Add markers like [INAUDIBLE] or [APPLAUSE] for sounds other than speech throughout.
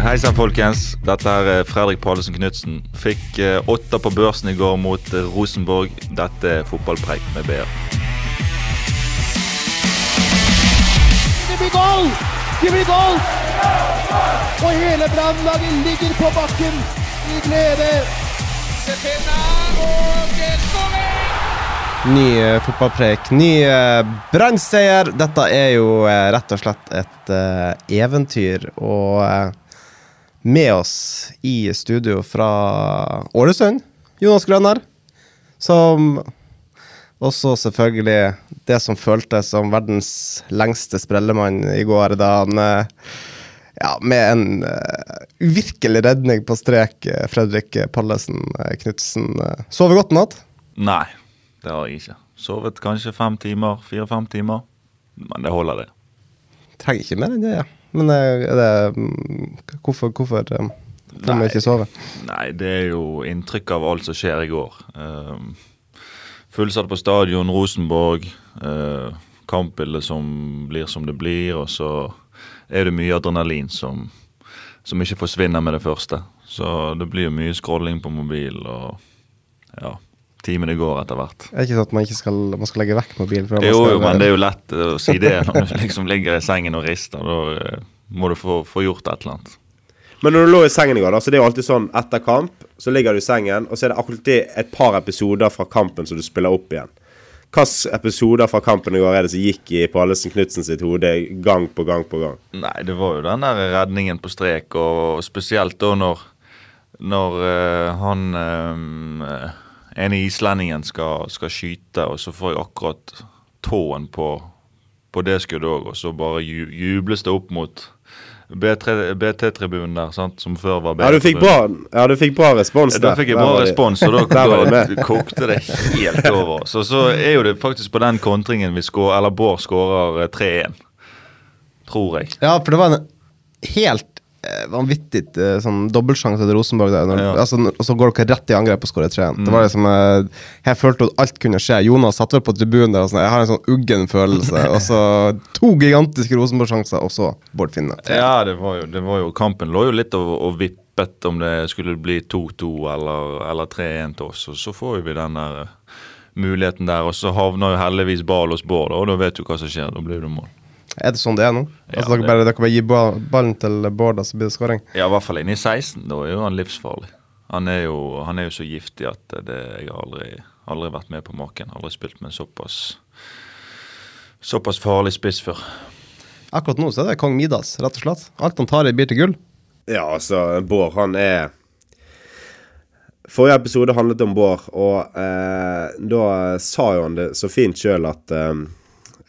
Hei sann, folkens. Dette er Fredrik Pallesen Knutsen. Fikk eh, åtte på børsen i går mot eh, Rosenborg. Dette er fotballpreik med BR. Det blir goal! Det blir goal! Og hele brannlaget ligger på bakken i glede. Ny eh, fotballpreik, ny eh, Brann-seier. Dette er jo eh, rett og slett et eh, eventyr. Og eh, med oss i studio fra Ålesund, Jonas Grønner. Som også selvfølgelig det som føltes som verdens lengste sprellemann i går, da han eh, ja, med en eh, uvirkelig redning på strek, eh, Fredrik Pallesen Knutsen. Uh, Sover godt i natt? Nei, det har jeg ikke. Sovet kanskje fem timer, fire-fem timer. Men det holder, det. Trenger ikke mer enn det, ja. Men eh, er det Hvorfor, hvorfor får man ikke sove? Nei, det er jo inntrykk av alt som skjer i går. Uh, fullsatt på stadion, Rosenborg. Uh, kampbildet som blir som det blir, og så er det mye adrenalin som, som ikke forsvinner med det første. Så det blir mye scrolling på mobil, og ja Timene går etter hvert. Er det ikke sånn at man ikke skal, man skal legge vekk mobilen? for man Jo, skal- jo, men det er jo lett å si det [LAUGHS] når du liksom ligger i sengen og rister. Da eh, må du få, få gjort et eller annet. Men når du lå i sengen i går, da, så det er jo alltid sånn etter kamp, så ligger du i sengen, og så er det alltid et par episoder fra kampen som du spiller opp igjen. Hvilke episoder fra kampen i går er det som gikk i Pallesen Knutsen sitt hode gang på gang på gang? Nei, det var jo den der redningen på strek, og spesielt da når, når uh, han eh, ene islendingen skal, skal skyte, og så får jeg akkurat tåen på, på det skuddet òg, og så bare ju, jubles det opp mot BT-tribunen der, sant, som før var Ja, du fikk bra, ja, du fikk bra respons der. Da fikk jeg bra respons, og da, [LAUGHS] da kokte det helt over. [LAUGHS] Så, så er jo det faktisk på den kontringen vi skår, eller Bård skårer eh, 3-1. Tror jeg. Ja, for det var en helt eh, vanvittig eh, sånn dobbeltsjanse til Rosenborg der. Når, Ja. altså, og så går dere rett i angrep og skårer 3-1. Mm. Det var liksom eh, Jeg følte at alt kunne skje. Jonas satt vel på tribunen der og sånn Jeg har en sånn uggen følelse. [LAUGHS] og så to gigantiske Rosenborg-sjanser, og så Bård Finne. Ja, det var jo, det var jo Kampen lå jo litt og, og vippet om det skulle bli 2-2 eller, eller 3-1 til oss. Og så får vi den der eh, muligheten der, og så havner jo heldigvis ball hos Bård, og da vet du hva som skjer. Da blir det mål. Er det sånn det er nå? Ja, altså, dere, det- bare, dere bare gir ballen til Bård, så blir det skåring? Ja, i hvert fall inne i 16. Da er jo han livsfarlig. Han er jo, han er jo så giftig at det, jeg har aldri, aldri vært med på maken. Aldri spilt med en såpass såpass farlig spiss før. Akkurat nå så er det kong Midas, rett og slett. Alt han tar i, blir til gull. Ja, altså, Bård, han er Forrige episode handlet om Bård, og eh, da sa jo han det så fint sjøl at eh,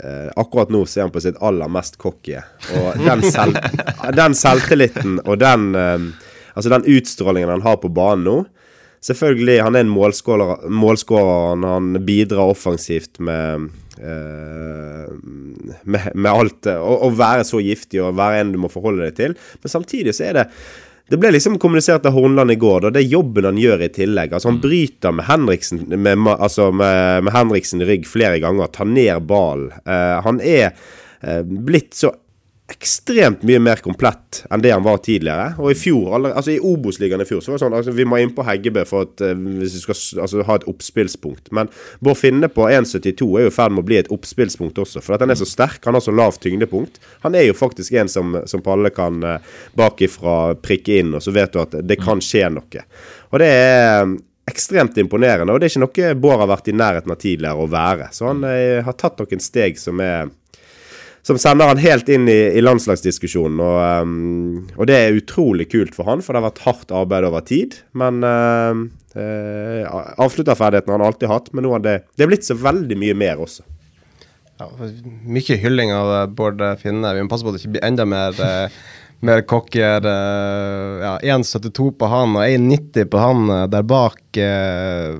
eh, akkurat nå så er han på sitt aller mest cocky. Og den, selv, [LAUGHS] den selvtilliten og den uh, Altså den utstrålingen han har på banen nå Selvfølgelig, han er en målskårer, målskårer han, han bidrar offensivt med uh, med, med alt. Å være så giftig og være en du må forholde deg til. Men samtidig så er det det ble liksom kommunisert av Hornland i går, da. Det er jobben han gjør i tillegg. Altså Han bryter med Henriksen med, altså med, med Henriksen i rygg flere ganger. Tar ned ballen. Uh, han er eh, blitt så ekstremt mye mer komplett enn det han var tidligere. Og i fjor, altså i Obos-ligaen i fjor, så var det sånn altså vi må inn på Heggebø for at eh, hvis vi skal altså, ha et oppspillspunkt. Men Bård Finne på 1,72 er jo i ferd med å bli et oppspillspunkt også. For at han er så sterk, han har så lavt tyngdepunkt. Han er jo faktisk en som, som Palle kan eh, bakifra prikke inn, og så vet du at det kan skje noe. Og det er eh, ekstremt imponerende, og det er ikke noe Bård har vært i nærheten av tidligere å være. Så han har tatt noen steg som er som sender han helt inn i, i landslagsdiskusjonen. Og, um, og det er utrolig kult for han, for det har vært hardt arbeid over tid. Men uh, avslutterferdigheten har han alltid hatt, men nå har det, det er blitt så veldig mye mer også. Ja, mye hylling av eh, Bård Finne. Vi må passe på at det ikke blir enda mer eh, mer cocker. eh, ja, 1,72 på han og 1,90 på han eh, der bak. eh,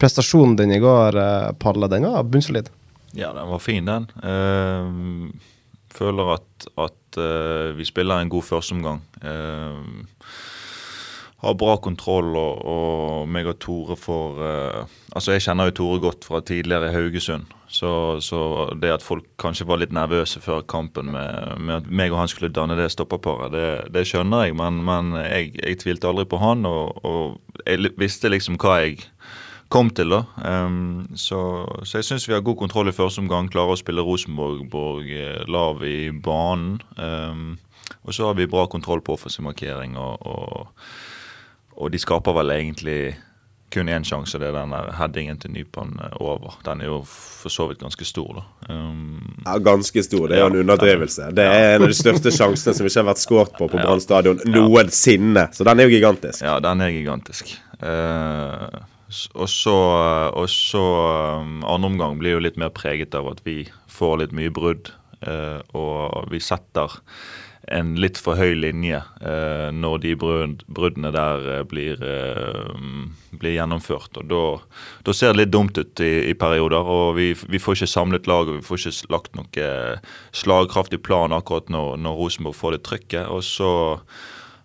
prestasjonen din i går, eh, Palle, den var bunnsolid. Ja, den var fin, den. Uh, føler at, at uh, vi spiller en god førsteomgang. Uh, har bra kontroll, og, og meg og Tore får uh, Altså, jeg kjenner jo Tore godt fra tidligere i Haugesund. Så, så det at folk kanskje var litt nervøse før kampen med, med at meg og han skulle danne det stopperparet, det, det skjønner jeg, men, men jeg, jeg, tvilte aldri på han, og, og jeg visste liksom hva jeg kom til. da. Um, så, så, jeg syns vi har god kontroll i første omgang. Klarer å spille Rosenborg eh, lav i banen. Um, og så har vi bra kontroll på offensiv markering, og, og, og de skaper vel egentlig kun én sjanse, det er den der headingen til Nypan eh, over. Den er jo for så vidt ganske stor, da. Um, ja, ganske stor. Det er jo ja, en underdrivelse. Det er en av de største sjansene som ikke har vært skåret på på ja, Brann stadion noensinne. Så den er jo gigantisk. Ja, den er gigantisk. Uh, og så, og så um, andre omgang blir jo litt mer preget av at vi får litt mye brudd. Uh, og vi setter en litt for høy linje eh, når de brudd, bruddene der eh, blir, eh, blir, gjennomført. og Da ser det litt dumt ut i, i perioder. og vi, vi, får ikke samlet lag og vi får ikke lagt noe slagkraftig plan akkurat når, når Rosenborg får det trykket. Og så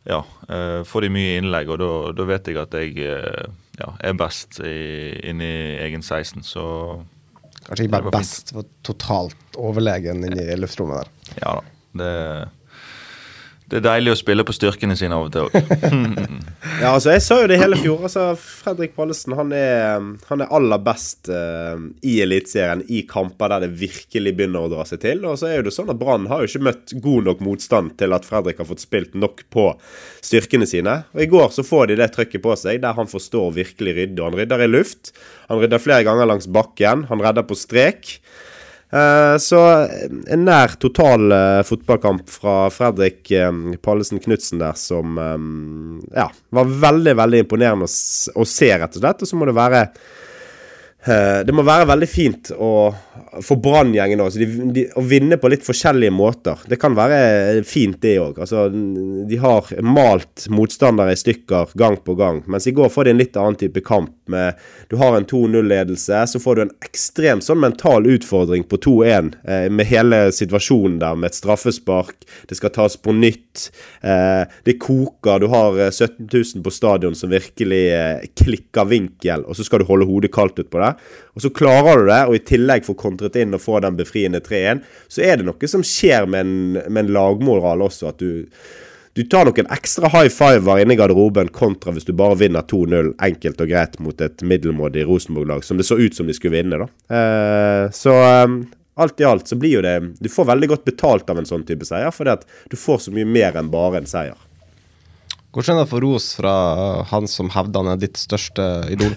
ja, eh, får de mye innlegg, og da vet jeg at jeg eh, ja, er best inni egen 16. så Kanskje ikke bare best, for totalt overlegen inni luftrommet der. Ja da. Det det er deilig å spille på styrkene sine av og til òg. [LAUGHS] ja, altså, jeg sa jo det hele fjor. Altså, Fredrik Pallesen han er, han er aller best uh, i Eliteserien i kamper der det virkelig begynner å dra seg til. Og så er jo det sånn at Brann har jo ikke møtt god nok motstand til at Fredrik har fått spilt nok på styrkene sine. Og I går så får de det trykket på seg, der han forstår virkelig rydde. Og han rydder i luft. Han rydder flere ganger langs bakken. Han redder på strek. Eh, så en nær total uh, fotballkamp fra Fredrik Pallesen Knutsen der som ja, var veldig, veldig imponerende å, se, rett og slett. Og så må det være Det må være veldig fint å, for Brann-gjengen. Å vinne på litt forskjellige måter. Det kan være fint, det òg. Altså, de har malt motstandere i stykker gang på gang. Mens i går får de en litt annen type kamp. Med, du har en 2-0-ledelse, så får du en ekstrem sånn mental utfordring på 2-1. Eh, med hele situasjonen der, med et straffespark. Det skal tas på nytt. Eh, det koker. Du har 17 eh, 000 på stadion som virkelig eh, klikker vinkel, og så skal du holde hodet kaldt ut på det. Og så klarer du det, og i tillegg får kontret inn og får den befriende 3-1, så er det noe som skjer med en, med en lagmoral også. At du, du tar noen ekstra high fiver inne i garderoben kontra hvis du bare vinner 2-0 enkelt og greit mot et middelmådig Rosenborg-lag, som det så ut som de skulle vinne, da. Eh, så eh, alt i alt så blir jo det Du får veldig godt betalt av en sånn type seier, fordi at du får så mye mer enn bare en seier. Hvordan er det å få ros fra han som hevder han er ditt største idol?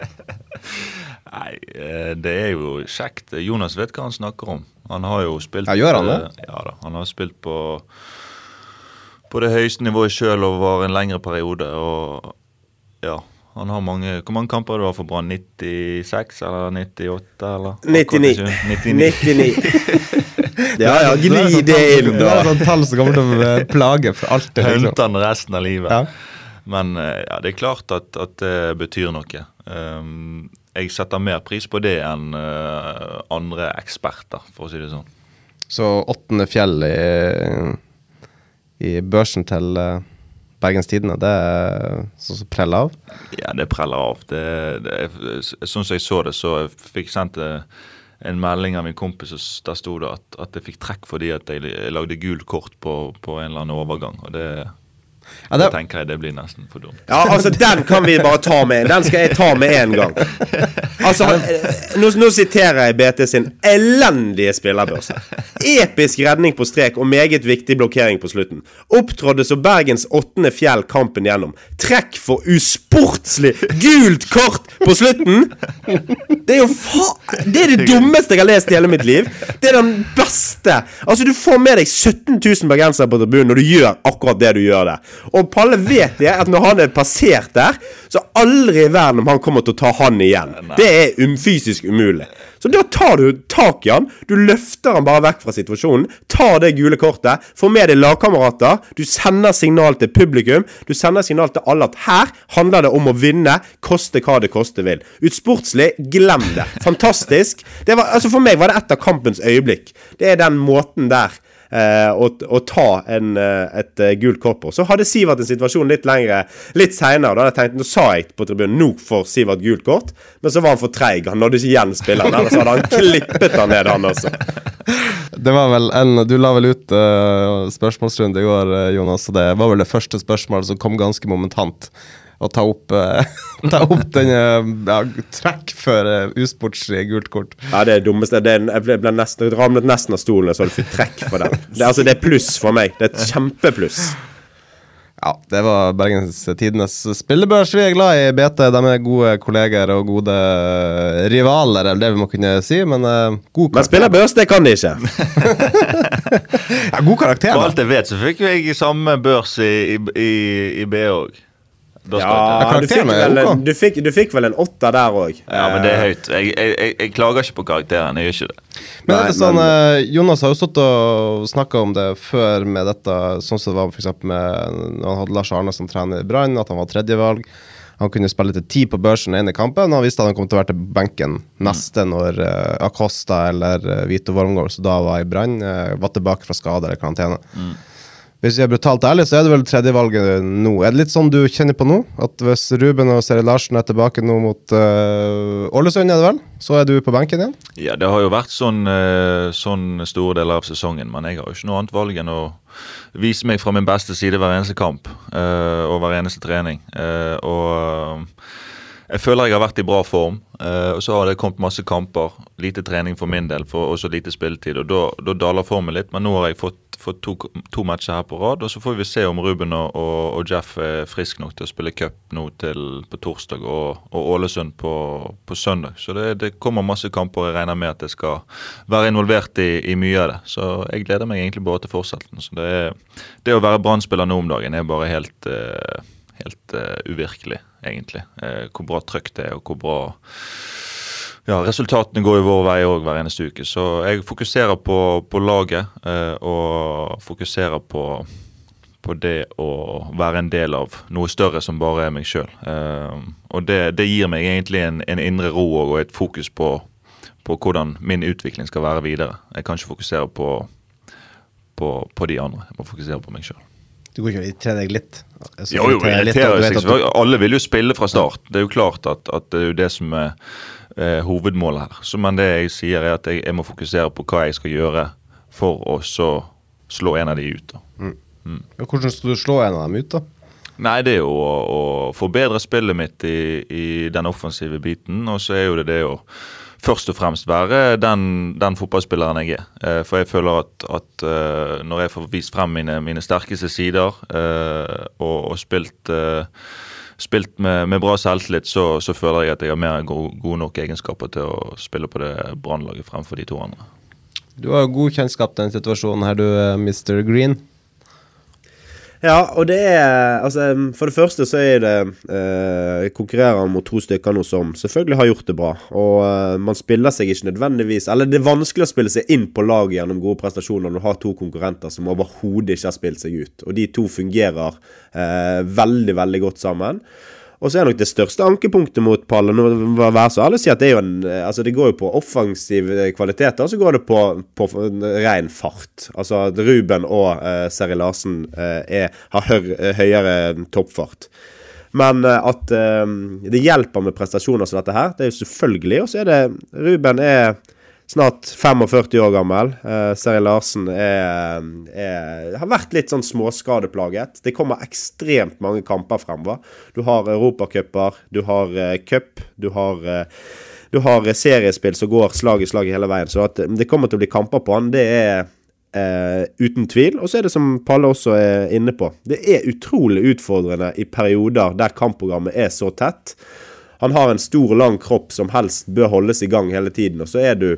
[LAUGHS] Nei, eh, det er jo kjekt. Jonas vet hva han snakker om. Han har jo spilt Ja, Gjør han det? Eh, ja da. Han har spilt på, på det høyeste nivået sjøl over en lengre periode. Og ja, han har mange Hvor mange kamper du har for Brann? 96 eller 98 eller? 99. 99. 99. ja, ja, gni det inn, da. Det er sånn tall som kommer til å plage for alltid. Liksom. Hente han resten av livet. Ja. Men eh, ja, det er klart at, at det betyr noe. Um, jeg setter mer pris på det enn uh, andre eksperter, for å si det sånn. Så åttende fjell i, i børsen til uh, Bergens Tidende, det er sånn som preller av? Ja, det preller av. Det, det, sånn som jeg så det, så jeg fikk sendt en melding av min kompis, og der sto det at, at jeg fikk trekk fordi at jeg lagde gult kort på, på en eller annen overgang. og det ja, det... tenker jeg det blir nesten for dumt. Ja, altså Den kan vi bare ta med. Den skal jeg ta med en gang. Altså, Nå, nå siterer jeg BT sin elendige spillerbørse. Episk redning på strek og meget viktig blokkering på slutten. Opptrådde så Bergens åttende fjell kampen gjennom. Trekk for usportslig gult kort på slutten! Det er jo fa... Det er det dummeste jeg har lest i hele mitt liv. Det er den beste. Altså, du får med deg 17 000 bergensere på tribunen når du gjør akkurat det du gjør der. Og Palle vet det, at når han er passert der, så aldri i verden om han kommer til å ta han igjen. Det er um, fysisk umulig. Så da tar du tak i han. Du løfter han bare vekk fra situasjonen. Tar det gule kortet. Får med deg lagkamerater. Du sender signal til publikum. Du sender signal til alle at her handler det om å vinne, koste hva det koste vil. Utsportslig, glem det. Fantastisk. Det var, altså For meg var det et av kampens øyeblikk. Det er den måten der eh, å, å, ta en, eh, et uh, gult kort på. Så hadde Sivert en situasjon litt lengre litt seinere. Da hadde jeg tenkt, nå sa jeg på tribunen nå får Sivert gult kort, men så var han for treig. Han nådde ikke igjen spilleren. Ellers hadde han klippet han ned, han også. [LAUGHS] Det var vel en, Du la vel ut uh, spørsmålsrunde i går, Jonas, og det var vel det første spørsmålet som kom ganske momentant å ta opp, uh, [LAUGHS] ta opp den ja, trekk for uh, usportslig gult kort. Ja, det er dummeste. Det er, jeg ble, nesten, ramlet nesten av stolen så du fikk trekk for den. Det, altså, det er pluss for meg. Det er et kjempepluss. Ja, det var Bergens Tidenes spillebørs. Vi er glad i BT. De er gode kolleger og gode rivaler, eller det vi må kunne si. Men uh, god karakter. Men spillerbørs, det kan de ikke. [LAUGHS] ja, god karakter, For alt jeg vet, så fikk jeg samme børs i, i, i, i B òg. Ja, du fikk, vel, du, fikk, du fikk, vel, en åtter der òg. Ja, men det er høyt. Jeg, jeg, jeg, klager ikke på karakteren. Jeg gjør ikke det. Men er det sånn, men... Eh, Jonas har jo stått og snakka om det før med dette, sånn som det var for med når han hadde Lars Arne som trener i Brann, at han var tredjevalg. Han kunne spille til ti på børsen den ene kampen. Han visste at han kom til å være til benken neste når uh, Acosta eller uh, Vito Wormgård, som da var i Brann, uh, var tilbake fra skade eller karantene. Mm. Hvis jeg er brutalt ærlig, så er det vel tredjevalget nå. Er det litt sånn du kjenner på nå? At hvis Ruben og Seri Larsen er tilbake nå mot uh, er det vel? Så er du på benken igjen? Ja, det har jo vært sånn, uh, sånn store deler av sesongen. Men jeg har jo ikke noe annet valg enn å vise meg fra min beste side hver eneste kamp uh, og hver eneste trening. og jeg føler jeg har vært i bra form. Og Så har det kommet masse kamper. Lite trening for min del, for også lite spilletid. og Da daler formen litt, men nå har jeg fått, fått to, to, matcher her på rad. og Så får vi se om Ruben og, og, og Jeff er friske nok til å spille cup nå til, på torsdag og, og Ålesund på, på, søndag. Så det, det, kommer masse kamper. Jeg regner med at jeg skal være involvert i, i, mye av det. Så jeg gleder meg egentlig bare til fortsettelsen. Så det, det å være brann nå om dagen er bare helt uh, helt uh, uvirkelig, egentlig. Uh, hvor bra trøkk det er, og hvor bra ja, Resultatene går jo vår vei òg hver eneste uke. Så jeg fokuserer på, på laget eh, og fokuserer på, på det å være en del av noe større som bare er meg sjøl. og det, det, gir meg egentlig en, en indre ro og et fokus på, på, hvordan min utvikling skal være videre. Jeg kan ikke fokusere på, på de andre, jeg må fokusere på meg sjøl. Du går ikke og irriterer deg litt? Altså, jo, jo, irriterer seg du... Alle vil jo spille fra start. Det er jo klart at, at det er jo det som er eh, hovedmålet her. Så, men det jeg sier, er at jeg, jeg, må fokusere på hva jeg skal gjøre for å så slå en av de ut. Mm. Mm. Hvordan skal du slå en av dem ut, da? Nei, det er jo å, å forbedre spillet mitt i, i den offensive biten. Og så er jo det det å først og fremst være den, den fotballspilleren jeg er. Eh, for jeg føler at, at uh, når jeg får vist frem mine, mine sterkeste sider uh, og, og, spilt, spilt med, med, bra selvtillit, så, så, føler jeg at jeg har mer gode, gode nok egenskaper til å spille på det brannlaget fremfor de to andre. Du har god kjennskap til den situasjonen her, du, Mr. Green. Ja, og det er Altså, for det første så er det eh, Konkurrerer mot to stykker nå som selvfølgelig har gjort det bra. Og eh, man spiller seg ikke nødvendigvis Eller det er vanskelig å spille seg inn på laget gjennom gode prestasjoner når du har to konkurrenter som overhodet ikke har spilt seg ut. Og de to fungerer eh, veldig, veldig godt sammen. Og så er nok det største ankepunktet mot Pallen må være så ærlig å si at det en Altså det går jo på offensive kvaliteter, og så går det på, på ren fart. Altså at Ruben og uh, Seri Larsen uh, er, har høy, høyere toppfart. Men at uh, det hjelper med prestasjoner som dette her, det er jo selvfølgelig. Og så er det Ruben er snart 45 år gammel. Uh, Seri Larsen er, er, har vært litt sånn småskadeplaget. Det kommer ekstremt mange kamper fremover. Du har europacuper, du har uh, cup, du har uh, du har seriespill som går slag i slag hele veien. Så at det kommer til å bli kamper på han, det er eh, uten tvil. Og så er det som Palle også er inne på, det er utrolig utfordrende i perioder der kampprogrammet er så tett. Han har en stor, lang kropp som helst bør holdes i gang hele tiden, og så er du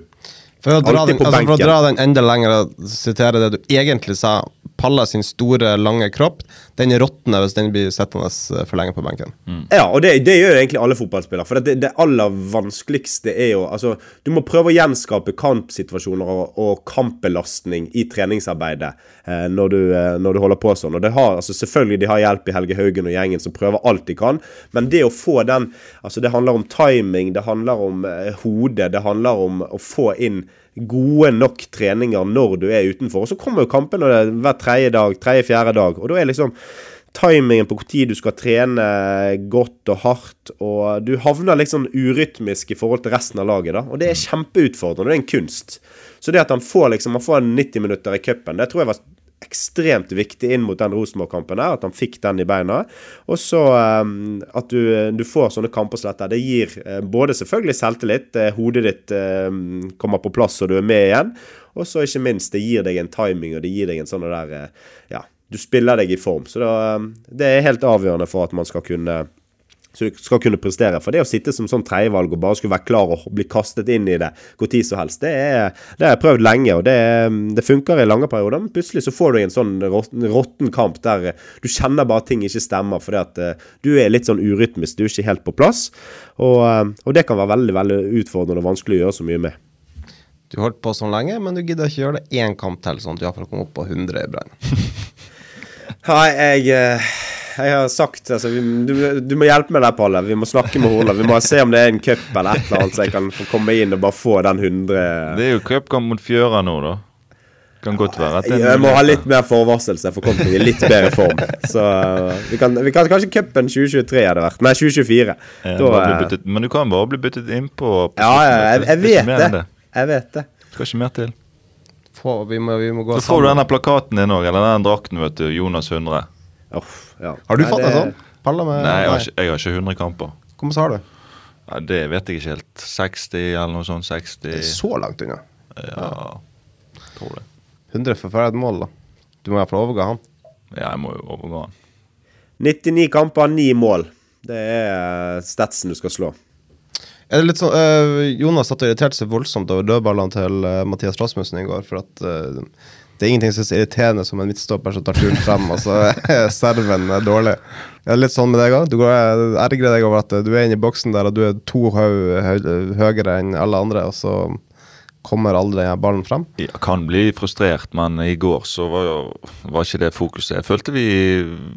for å, dra den, altså for å dra den enda lenger og sitere det du egentlig sa Palla sin store, lange kropp, den råtner hvis den blir sittende eh, for lenge på benken. Ja, og det, det gjør egentlig alle fotballspillere. For det, det aller vanskeligste er jo Altså, du må prøve å gjenskape kampsituasjoner og, og kampbelastning i treningsarbeidet eh, når, du, eh, når du holder på sånn. Og det har, altså Selvfølgelig de har hjelp i Helge Haugen og gjengen som prøver alt de kan, men det å få den Altså, det handler om timing, det handler om eh, hodet, det handler om å få inn gode nok treninger når du er utenfor. Og så kommer jo kampene hver tredje dag, tredje-fjerde dag. Og da er liksom timingen på når du skal trene godt og hardt, og du havner sånn urytmisk i forhold til resten av laget, da. Og det er kjempeutfordrende. Det er en kunst. Så det at han får liksom Han får 90 minutter i cupen, det tror jeg var ekstremt viktig inn mot den Rosenborg-kampen her, at han fikk den i beina. Og så um, at du, du, får sånne kamper som dette. Det gir uh, både selvfølgelig selvtillit, uh, hodet ditt uh, kommer på plass og du er med igjen. Og så ikke minst, det gir deg en timing, og det gir deg en sånn der Ja, du spiller deg i form. Så da, det er helt avgjørende for at man skal kunne så du skal kunne prestere. For det å sitte som sånn tredjevalg og bare skulle være klar og bli kastet inn i det hvor tid som helst, det, er, det har jeg prøvd lenge, og det, det, funker i lange perioder. Men plutselig så får du en sånn råtten kamp der du kjenner bare ting ikke stemmer fordi at uh, du er litt sånn urytmisk, du er ikke helt på plass. Og, uh, og det kan være veldig veldig utfordrende og vanskelig å gjøre så mye med. Du holdt på sånn lenge, men du gidder ikke gjøre det én kamp til, sånn at du iallfall kommer opp på 100 i Brann. [LAUGHS] Nei, jeg jeg har sagt altså, du, du, må hjelpe meg der, Palle. Vi må snakke med Horla. Vi må se om det er en cup eller et eller annet, så jeg kan få komme inn og bare få den 100 Det er jo cupkamp mot Fjøra nå, da. Kan godt være at Jeg må ha litt mer forvarsel, så jeg får kommet i litt bedre form. Så vi kan, vi kan kanskje cupen 2023 hadde vært. Nei, 2024. Ja, da, byttet, men du kan bare bli byttet innpå. Ja, jeg, jeg, vet det. det. Jeg vet det. Skal ikke mer til. Få, vi må, vi må så får du denne plakaten din òg, eller den drakten, vet du. Jonas 100. Oh, ja. Har du fått det sånn? Med, nei, jeg har, ikke, jeg har, ikke, 100 kamper. Hvor mye har du? Ja, det vet jeg ikke helt. 60 eller noe sånt. 60. Det er så langt unna? Ja, ja. tror det. 100 for hver et mål, da. Du må iallfall overgå han. Ja, jeg må jo overgå han. 99 kamper, 9 mål. Det er statsen du skal slå. Er det litt sånn, uh, Jonas satt og irriterte seg voldsomt over dødballene til uh, Mathias Rasmussen i går. For at uh, det er ingenting som er irriterende som en midtstopper som tar turen frem, og så er serven dårlig. Er litt sånn med deg òg? Du går ergrer deg over at du er inne i boksen der og du er to høyere enn alle andre, og så kommer aldri ballen frem? Jeg kan bli frustrert, men i går så var, var ikke det fokuset. Jeg følte vi,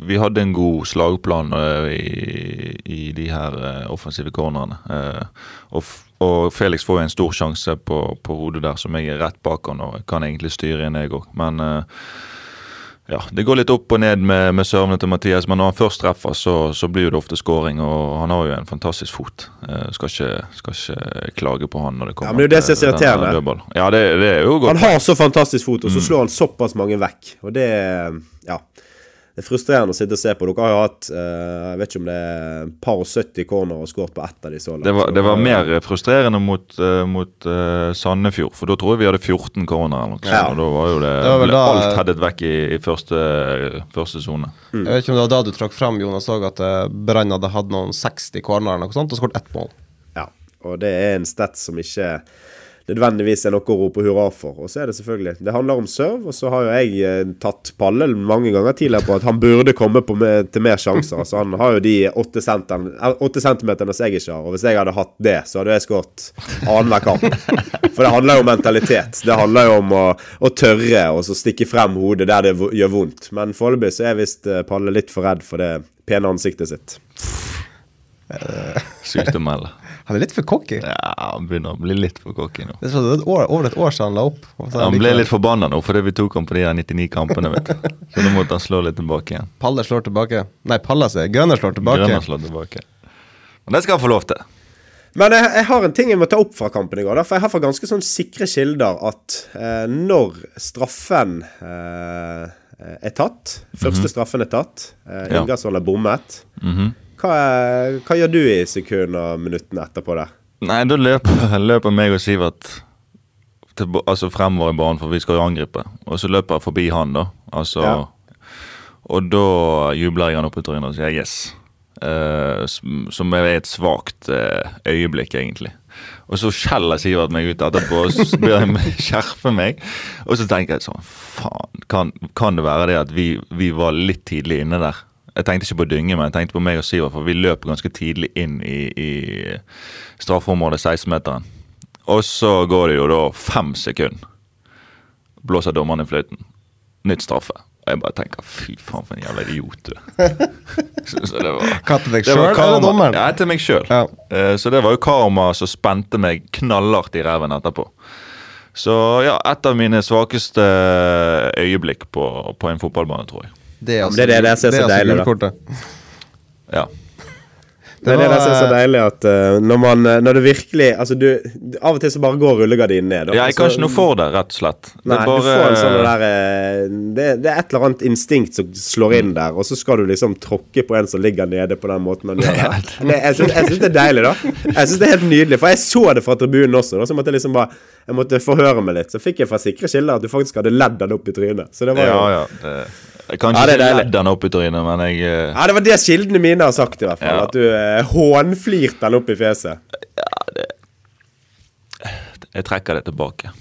vi hadde en god slagplan uh, i, i, de her uh, offensive cornerne. Uh, og og Felix får jo en stor sjanse på, på, hodet der, som jeg er rett bak han og kan egentlig styre inn, jeg òg. Men uh, ja, det går litt opp og ned med, med servene til Mathias, men når han først treffer, så, så, blir det ofte scoring. Og han har jo en fantastisk fot. Uh, skal, ikke, skal, ikke, klage på han når det kommer ja, men det er jo det som er irriterende. Ja, det, det, er jo godt. Han har så fantastisk fot, og så mm. slår han såpass mange vekk. Og det Ja det er frustrerende å sitte og se på. Dere har jo hatt uh, jeg vet ikke om det er par og 70 corner og skåret på ett av de så langt. Det var, det var mer frustrerende mot, uh, mot uh, Sandefjord, for da tror jeg vi hadde 14 corner. Eller noe, ja. og da var jo det, det var da, alt headet vekk i, i første, første sone. Mm. Jeg vet ikke om det var da du trakk fram Jonas òg, at Brann hadde hatt noen 60 corner eller noe sånt, og skåret ett mål. Ja, og det er en stat som ikke nødvendigvis er noe å rope hurra for. Og så er det selvfølgelig Det handler om serve, og så har jo jeg eh, tatt Palle mange ganger tidligere på at han burde komme med, til mer sjanser. Altså Han har jo de åtte, centimeterne som jeg ikke har, og hvis jeg hadde hatt det, så hadde jeg skåret annenhver kamp. For det handler jo om mentalitet. Det handler jo om å, å tørre og så stikke frem hodet der det gjør vondt. Men foreløpig så er visst eh, Palle litt for redd for det pene ansiktet sitt. Sykt å melde. Han er litt for cocky. Ja, han begynner å bli litt for cocky nå. Det er et år, over et år siden han la opp. Ja, han ble litt forbanna nå fordi vi tok ham på de her 99 kampene. vet du. [LAUGHS] Så nå måtte han slå litt tilbake igjen. Palle slår tilbake. Nei, Palle sier Grønner slår tilbake. Grønner slår tilbake. Men det skal han få lov til. Men jeg, jeg, har en ting jeg må ta opp fra kampen i går. Da, for jeg har fra ganske sånn sikre kilder at eh, når straffen eh, er tatt, første -hmm. straffen er tatt, eh, Ingasson er bommet mm -hmm. Hva, hva, gjør du i sekundene og minuttene etterpå det? Nei, da løper, [LAUGHS] løper meg og Sivert til, altså fremover i banen, for vi skal jo angripe. Og så løper jeg forbi han, da. Altså, ja. Og da jubler jeg han opp i trynet og sier yes. Uh, som er et svakt uh, øyeblikk, egentlig. Og så skjeller Sivert meg ut etterpå og [LAUGHS] ber meg skjerpe meg. Og så tenker jeg sånn Faen, kan, kan det være det at vi, vi var litt tidlig inne der? Jeg tenkte ikke på dynge, men jeg tenkte på meg og Sivert, for vi løp ganske tidlig inn i, i straffeområdet 16-meteren. Og så går det jo da fem sekunder. Blåser dommeren i fløyten. Nytt straffe. Og jeg bare tenker fy faen, for en jævla idiot du er. [LAUGHS] så, så det var, Hva til deg det sjøl eller dommeren? Ja, til meg sjøl. Ja. så det var jo karma som spente meg knallhardt i ræven etterpå. Så ja, et av mine svakeste øyeblikk på, på en fotballbane, tror jeg. Det er, men det er det jeg ser så altså deilig, da. Ja. Det er det jeg ser er så deilig at uh, når man eh, Når det virkelig Altså, du Av og til så bare går rullegardinen ned. Ja, Jeg kan ikke noe for det, rett og slett. Det Nei, bare, du får en sånn der eh, det, det er et eller annet instinkt som slår inn der, og så skal du liksom tråkke på en som ligger nede på den måten man gjør det. [LAUGHS] Nei, jeg syns jeg synes det er deilig, da. Jeg synes det er helt nydelig. For jeg så det fra tribunen også, da, så måtte jeg liksom bare Jeg måtte forhøre meg litt. Så fikk jeg fra sikre kilder at du faktisk hadde ledd den opp i trynet. Så det var jo Ja, ja. Det, jeg kan Ja, ikke det ja, ledd den opp i trynet, men jeg uh... Ja, det var det kildene mine har sagt, i hvert fall. Ja. At du uh, hånflirte den opp i fjeset. Jeg trekker det tilbake.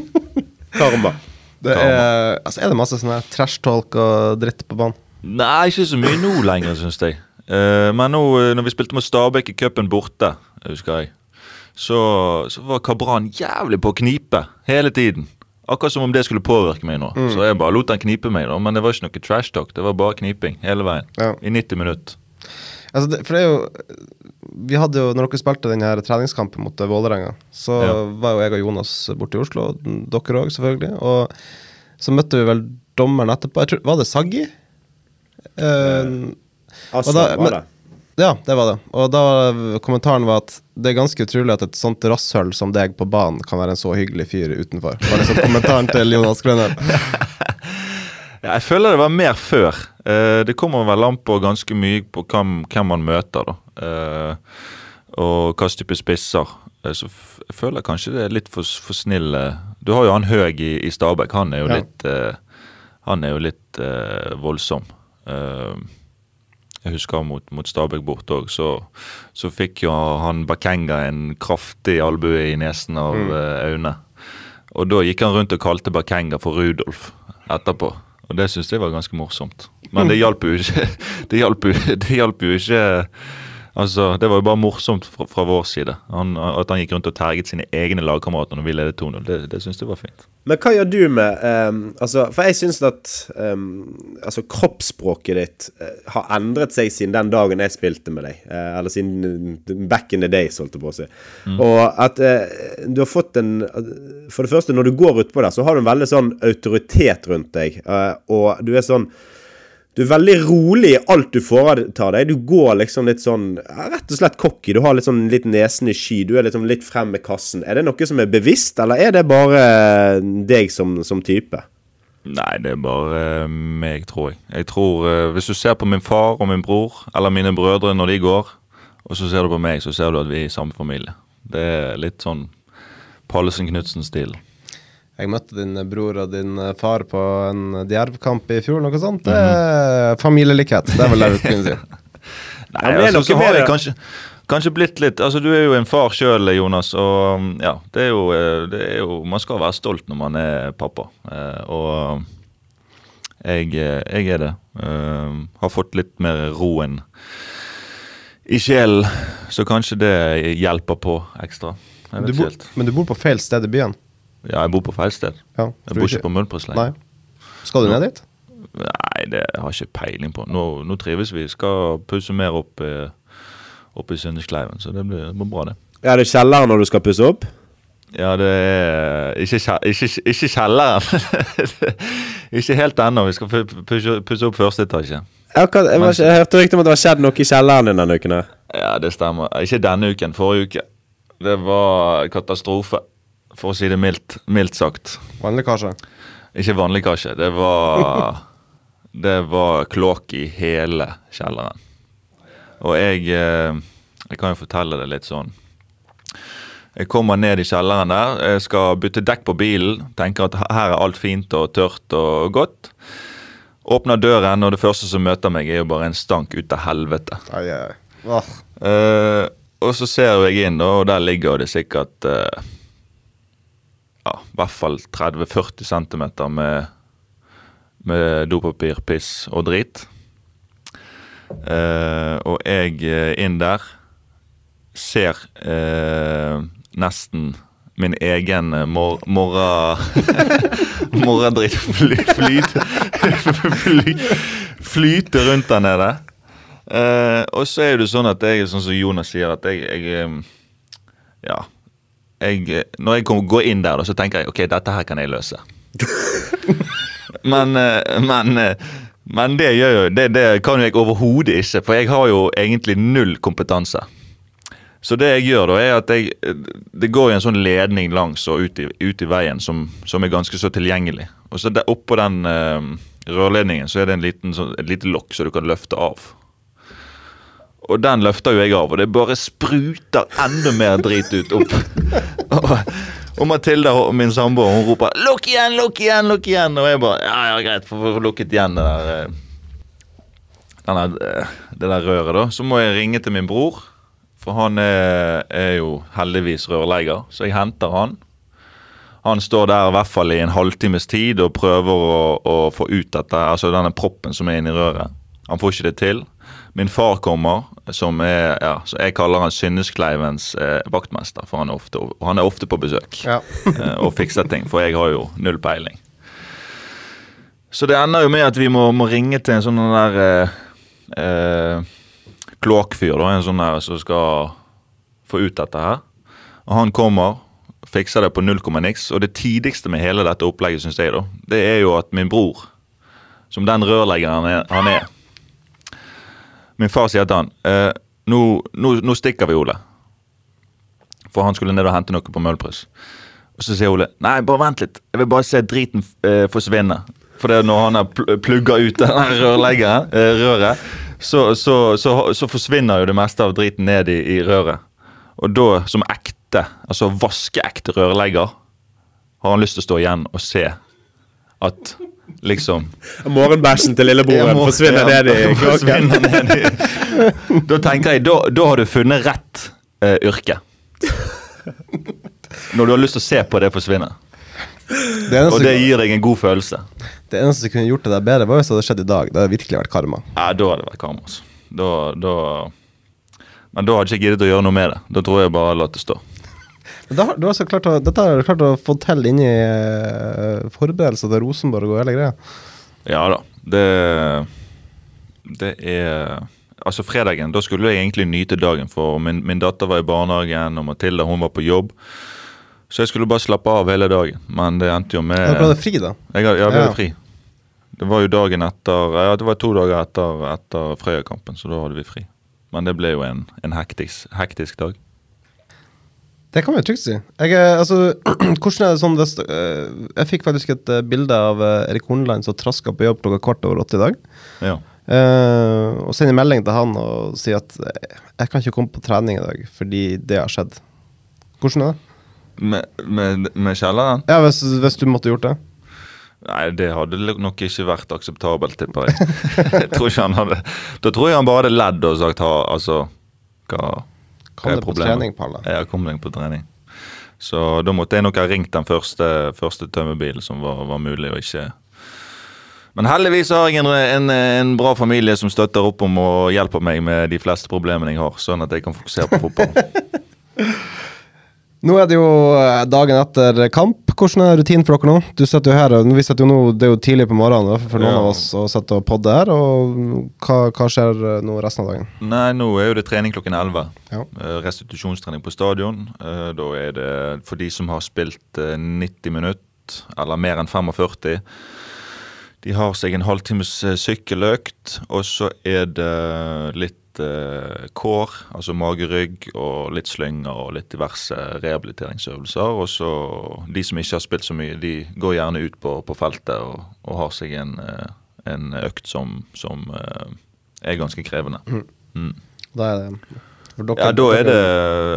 [LAUGHS] Karma. Det er, altså, er det masse sånn trash-talk og dritt på banen? Nei, ikke så mye nå lenger, syns jeg. Uh, men nå eh, når vi spilte mot Stabæk i cupen borte, husker jeg, så, så var Kabran jævlig på å knipe hele tiden. Akkurat som om det skulle påvirke meg nå. Så jeg bare lot den knipe meg, da. Men det var ikke noe trash talk. Det var bare kniping hele veien. Ja. I 90 minutter. Altså, det, for det er jo Vi hadde jo, når dere spilte den her treningskampen mot eh, Vålerenga, så Ja. var jo jeg og Jonas borte i Oslo, dere òg selvfølgelig. Og så møtte vi vel dommeren etterpå. Jeg tror, var det Saggi? Eh, Altså, da- var det. Ja, det var det. Og da kommentaren var at det er ganske utrolig at et sånt rasshøl som deg på banen kan være en så hyggelig fyr utenfor. Var liksom kommentaren til Jonas Grønner. [LAUGHS] Ja, jeg føler det var mer før. Eh, det kommer vel an på ganske mye på hvem, hvem man møter, da. Eh, og hva type spisser. Eh, så jeg føler kanskje det er litt for, for snille Du har jo han Høeg i, i Stabæk. Han er jo Ja. litt Han er jo litt voldsom. Eh, jeg husker mot, mot Stabæk borte òg, så, så fikk jo han Bakenga en kraftig albue i nesen av mm. Aune. Og da gikk han rundt og kalte Bakenga for Rudolf etterpå. Og det syntes jeg var ganske morsomt. Men det [LAUGHS] hjalp jo ikke. [LAUGHS] Det hjalp jo, det hjalp jo ikke Altså, Det var jo bare morsomt fra, fra vår side. Han, at han gikk rundt og terget sine egne lagkamerater når vi ledet 2-0. Det, det syns jeg var fint. Men hva gjør du med um, altså, For jeg syns at um, altså, kroppsspråket ditt uh, har endret seg siden den dagen jeg spilte med deg. Uh, eller siden back in the days, holdt jeg på å si. Og at uh, du har fått en For det første, når du går utpå der, så har du en veldig sånn autoritet rundt deg. og du er sånn du er veldig rolig i alt du foretar deg. Du går liksom litt sånn Rett og slett cocky. Du har litt sånn litt nesen i sky. Du er liksom litt frem med kassen. Er det noe som er bevisst, eller er det bare deg som, som type? Nei, det er bare eh, meg, tror jeg. Jeg tror, eh, Hvis du ser på min far og min bror, eller mine brødre når de går, og så ser du på meg, så ser du at vi er i samme familie. Det er litt sånn Pallesen Knutsen-stil. Jeg møtte din bror og din far på en djervkamp i fjor, noe sånt. Det er familielikhet. Det er vel det vi kunne si. [LAUGHS] Nei, Ja, altså, så har jeg kanskje, kanskje blitt litt Altså, du er jo en far sjøl, Jonas, og um, ja, det er, jo, eh, det er jo Man skal være stolt når man er pappa, eh, og jeg, eh, jeg er det. Eh, Har fått litt mer roen i sjelen, så kanskje det hjelper på ekstra. Jeg Du bor, men du bor på feil sted i byen? Ja, jeg bor på feil sted. Ja, Jeg bor ikke på Muldpåsleien. lenger. Skal du ned dit? Nei, det har jeg ikke peiling på. Nå, nå trives vi. Skal pusse mer opp, eh, opp i Søndagskleiven, så det blir, det blir bra, det. Er det kjelleren når du skal pusse opp? Ja, det er ikke, ikke, ikke kjelleren. [LAUGHS] ikke helt ennå. Vi skal pusse, opp første etasje. Ja, hva, jeg, var, jeg hørte rykter om at det har skjedd noe i kjelleren din denne uken. Ja, det stemmer. Ikke denne uken, forrige uke. Det var katastrofe, for å si det mildt, mildt sagt. Vannlekkasje? Ikke vannlekkasje. Det var [LAUGHS] Det var kloakk i hele kjelleren. Og jeg eh, Jeg kan jo fortelle det litt sånn. Jeg kommer ned i kjelleren der, jeg skal bytte dekk på bilen. Tenker at her er alt fint og tørt og godt. Åpner døren, og det første som møter meg, er jo bare en stank ut av helvete. Ai, ai. Eh, og så ser jeg inn, og der ligger det sikkert eh, ja, i hvert fall 30-40 cm med, med dopapir, piss og drit. Eh, og jeg eh, inn der ser eh, nesten min egen eh, mor morra... [LAUGHS] morradritt fly, flyte fly, flyte rundt der nede. Eh, og så er det sånn at jeg, sånn som Jonas sier, at jeg, jeg eh, Ja. Jeg, når jeg går inn der, så tenker jeg ok, dette her kan jeg løse. men, eh, men, eh, men det jo Det, det kan jeg overhodet ikke, for jeg har jo egentlig null kompetanse. Så det jeg gjør da, er at jeg Det går en sånn ledning langs og ut i, ut i veien som, som er ganske så tilgjengelig. Og så Oppå den uh, rørledningen så er det en liten, sånn, et lite lokk så du kan løfte av. Og den løfter jo jeg av, og det bare spruter enda mer drit ut opp. [LAUGHS] og, og Matilda, min samboer, hun roper 'lukk igjen, lukk igjen', lukk igjen. Og jeg bare ja, ja, greit, får få lukket igjen det der, eh, denne, eh, det der røret, da. Så må jeg ringe til min bror. For han er, er jo heldigvis rørlegger, så jeg henter han. Han står der i hvert fall i en halvtimes tid og prøver å, å få ut dette, altså denne proppen som er inni røret. Han får ikke det til. Min far kommer, som er, ja, så jeg kaller han Synneskleivens eh, vaktmester. For han er ofte, han er ofte på besøk Ja. [LAUGHS] eh, og fikser ting, for jeg har jo null peiling. Så det ender jo med at vi må, må ringe til en sånn der eh, eh, kloakkfyr, da, en sånn der som skal få ut dette her. Og han kommer, fikser det på null komma niks. Og det tidligste med hele dette opplegget, syns jeg, da, det er jo at min bror, som den rørleggeren han er, han er Min far sier til han eh, nå, stikker vi, Ole. For han skulle ned og hente noe på Møhlpris. Og så sier Ole nei, bare vent litt. Jeg vil bare se driten eh, forsvinne. For det er når han har pl plugga ut den rørleggeren, eh, røret, så, så, så, så forsvinner jo det meste av driten ned i, i røret. Og da, som ekte, altså vaskeekte rørlegger, har han lyst til å stå igjen og se at liksom [LAUGHS] Morgenbæsjen til lillebroren må- forsvinner ja, ned i kloakken. [LAUGHS] forsvinner ned i- Da tenker jeg, da, da har du funnet rett uh, yrke. Når du har lyst til å se på det forsvinne. Det Og det gir deg en god følelse. det eneste som kunne gjort det der bedre, var hvis det hadde skjedd i dag. Det hadde virkelig vært karma. Ja, da hadde det vært karma. Altså. Da, da Men da hadde jeg ikke giddet å gjøre noe med det. Da tror jeg bare latt det stå. Men da, du har så klart å, dette har du klart å få til inni uh, forberedelser til Rosenborg og hele greia. Ja da. Det Det er Altså, fredagen, da skulle jeg egentlig nyte dagen, for min, min datter var i barnehagen, og Mathilda hun var på jobb. Så jeg skulle bare slappe av hele dagen, men det endte jo med Da ble fri, da. Jeg, had- jeg ble Ja. fri. Det var jo dagen etter Ja, det var to dager etter, etter Frøya-kampen, så da hadde vi fri. Men det ble jo en, en hektisk, hektisk dag. Det kan man jo trygt si. Jeg, altså, [CLEARS THROAT] hvordan er det sånn hvis, eh, Jeg fikk faktisk et eh, bilde av eh, Erik Horneland som traska på jobb klokka kvart over åtte i dag. Ja. Uh, og sender melding til han og sier at jeg kan ikke komme på trening i dag fordi det har skjedd. Hvordan er det? Med, med, med kjelleren? Ja, hvis, hvis du måtte gjort det? Nei, det hadde nok ikke vært akseptabelt, tipper jeg. [LAUGHS] jeg tror ikke han hadde Da tror jeg han bare hadde ledd og sagt ha, altså Hva, Kom det, er på trening, Palle. Ja, kom deg på trening. Så da måtte jeg nok ha ringt den første, første tømmerbilen som var, var mulig, å ikke Men heldigvis har jeg en, en, en bra familie som støtter opp om og hjelper meg med de fleste problemene jeg har, sånn at jeg kan fokusere på fotball. [LAUGHS] Nå er det jo eh, dagen etter kamp. Hvordan er rutinen for dere nå? Du sitter jo her, vi sitter jo nå, Det er jo tidlig på morgenen for noen Ja. av oss å sitte og podde her. og hva, hva skjer eh, nå resten av dagen? Nei, nå er jo det trening klokken 11. Ja. Eh, Restitusjonstrening på stadion. Da er det for de som har spilt eh, 90 minutter, eller mer enn 45. De har seg en halvtimes sykkeløkt, og så er det litt eh, kår, altså mage-rygg, og litt slynger og litt diverse rehabiliteringsøvelser. Og så de som ikke har spilt så mye, de går gjerne ut på, på feltet og, og har seg en, eh, en økt som, som eh, er ganske krevende. Mm. Da er det Ja, da er det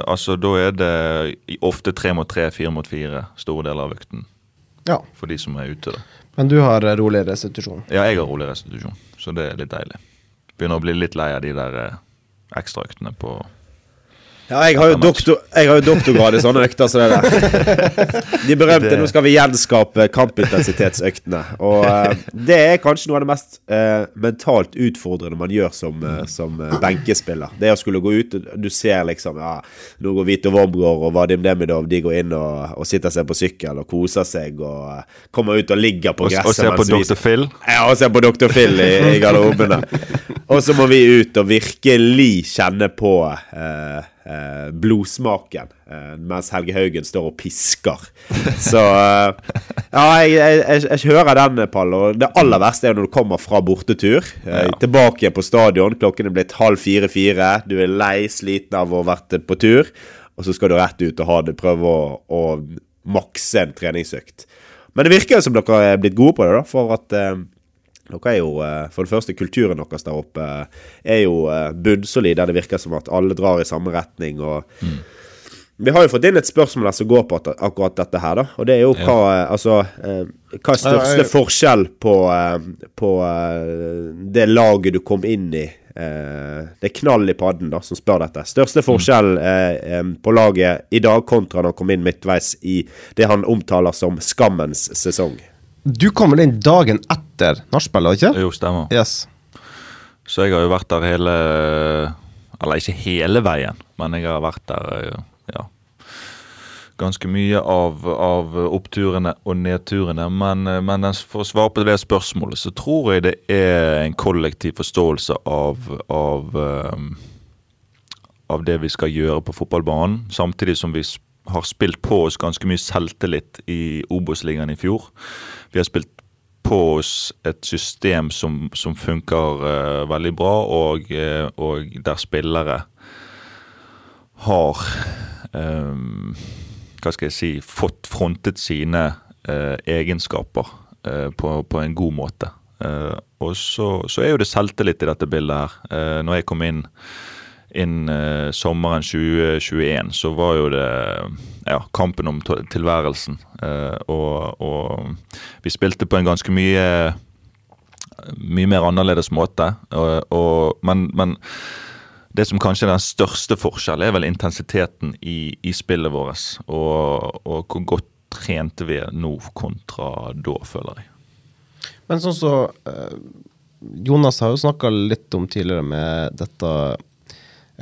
Altså, da er det ofte tre mot tre, fire mot fire, store deler av økten. Ja. for de som er ute. da. Men du har rolig restitusjon. Ja, jeg har rolig restitusjon, så det er litt deilig. Begynner å bli litt lei av de der eh, ekstraøktene på Ja, jeg har jo, doktor, jeg har jo doktorgrad i sånne økter som det der. De berømte 'nå skal vi gjenskape kampintensitetsøktene'. Og uh, det er kanskje noe av det mest uh, mentalt utfordrende man gjør som, uh, som benkespiller. Det å skulle gå ut, du ser liksom ja, Nå går Vito Wormgård og Vadim Demidov de går inn og, og sitter seg på sykkel og koser seg og kommer ut og ligger på gresset. og ser på Dr. Phil. ja, og ser på Dr. Phil i, i garderobene. Og så må vi ut og virkelig kjenne på eh, eh, blodsmaken eh, mens Helge Haugen står og pisker. Så eh, Ja, jeg, jeg, jeg, hører den, Pall. Og det aller verste er når du kommer fra bortetur. Eh, Tilbake på stadion. Klokken er blitt halv fire-fire. Du er lei, sliten av å ha vært på tur. Og så skal du rett ut og ha det, prøve å, å makse en treningsøkt. Men det virker jo som dere er blitt gode på det, da. For at eh, dere er jo, eh, for det første, kulturen deres der oppe eh, er jo eh, bunnsolid, der det virker som at alle drar i samme retning. og Vi har jo fått inn et spørsmål der som går på akkurat dette her, da. Og det er jo hva ja. Altså Hva er største forskjell på, på det laget du kom inn i? Det er Knall i padden da som spør dette. Største forskjell eh, eh, på laget i dag kontra da han kom inn midtveis i det han omtaler som skammens sesong? Du kom vel inn dagen etter nachspielet, ikke? Jo, stemmer. Yes. Så jeg har jo vært der hele Eller ikke hele veien, men jeg har vært der eh, ja, ganske mye av, av oppturene og nedturene. Men, eh, men for å svare på det spørsmålet, så tror jeg det er en kollektiv forståelse av, av, eh, av det vi skal gjøre på fotballbanen, samtidig som vi s- har spilt på oss ganske mye selvtillit i Obos-ligaen i fjor. Vi har spilt på oss et system som, som funker uh, veldig bra, og, uh, og der spillere har um, Hva skal jeg si Fått frontet sine uh, egenskaper på, på en god måte. Og så, så er jo det selvtillit i dette bildet her. Når jeg kom inn inn eh, sommeren 2021, så var jo det ja, kampen om tilværelsen. Eh, og, og vi spilte på en ganske mye mye mer annerledes måte. Og, og, men, men det som kanskje er den største forskjellen, er vel intensiteten i, i spillet vårt. Og, hvor godt trente vi nå kontra da, føler jeg. Men sånn så eh, Jonas har jo snakka litt om tidligere med dette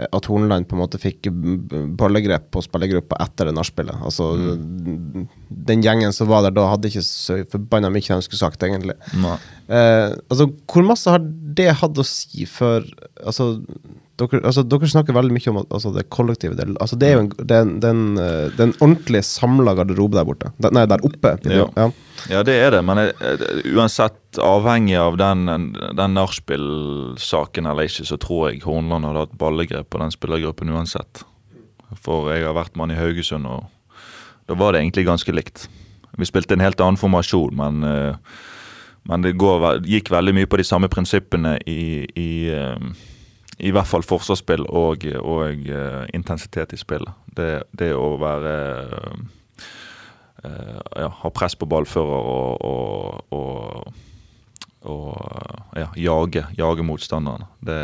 at Horneland på en måte fikk bollegrep ballegrep på spillergruppa etter det nachspielet. Altså, Den gjengen som var der da, hadde ikke så forbanna mye de skulle sagt, egentlig. Eh, altså, hvor masse har det hatt å si for Altså, dere, altså, dere snakker veldig mye om altså, det kollektive. Det, altså, det er jo en, den, den, den eh, ordentlig samla garderobe der borte. Den, nei, der oppe. Ja. Ja. Ja, det er det, men jeg- uansett avhengig av den, den nachspiel-saken eller ikke, så tror jeg Hornland hadde hatt ballegrep på den spillergruppen uansett. For jeg har vært mann i Haugesund, og da var det egentlig ganske likt. Vi spilte en helt annen formasjon, men, eh, men det går, gikk veldig mye på de samme prinsippene i, i, eh, i hvert fall forsvarsspill og, og uh, intensitet i spillet. Det, det å være uh, ja, ha press på ballfører og, og, og ja, jage, jage motstanderne. Det,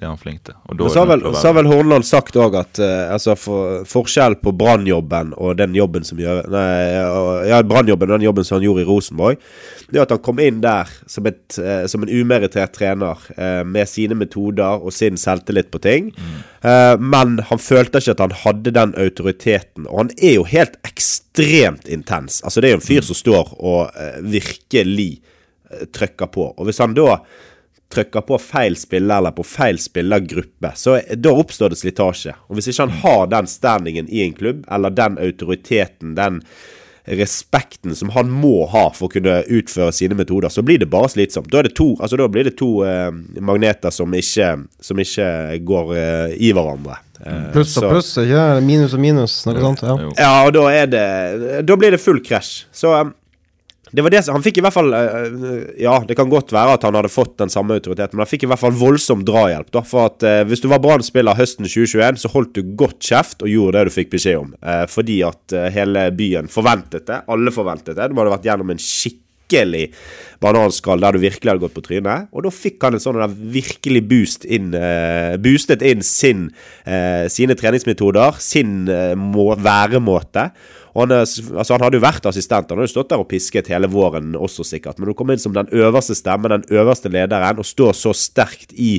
det er han flink til. Og Men så har vel, så har vel Hornland sagt òg at uh, altså for, forskjell på brannjobben og den jobben som gjør Nei, ja, brannjobben og den jobben som han gjorde i Rosenborg, det er at han kom inn der som, et, uh, som en umerittert trener uh, med sine metoder og sin selvtillit på ting. Eh, men han følte ikke at han hadde den autoriteten. Og han er jo helt ekstremt intens. Altså Det er jo en fyr som står og virkelig trykker på. Og hvis han da trykker på feil spiller eller på feil spillergruppe, så da oppstår det slitasje. Og hvis ikke han har den standingen i en klubb, eller den autoriteten, den respekten som han må ha for å kunne utføre sine metoder, så blir det bare slitsomt. Da, er det to, altså da blir det to eh, magneter som ikke, som ikke går eh, i hverandre. Eh, Pluss og pluss, ikke Minus og minus, noe sånt. Ja. Ja, og da er det Da blir det full krasj. Så um, det var det Han fikk i hvert fall eh, Ja, det kan godt være at han hadde fått den samme autoriteten, men han fikk i hvert fall voldsom drahjelp. da, For at eh, hvis du var Brann-spiller høsten 2021, så holdt du godt kjeft og gjorde det du fikk beskjed om. Eh, fordi at eh, hele byen forventet det. Alle forventet det. Du hadde vært gjennom en skikkelig bananskall der du virkelig hadde gått på trynet. Og da fikk han en sånn der virkelig boost inn eh, Boostet inn sin, eh, sine treningsmetoder, sin må, væremåte. Og han, altså han hadde jo vært assistent, han hadde jo stått der og pisket hele våren også sikkert. Men å komme inn som den øverste stemmen, den øverste lederen, og stå så sterkt i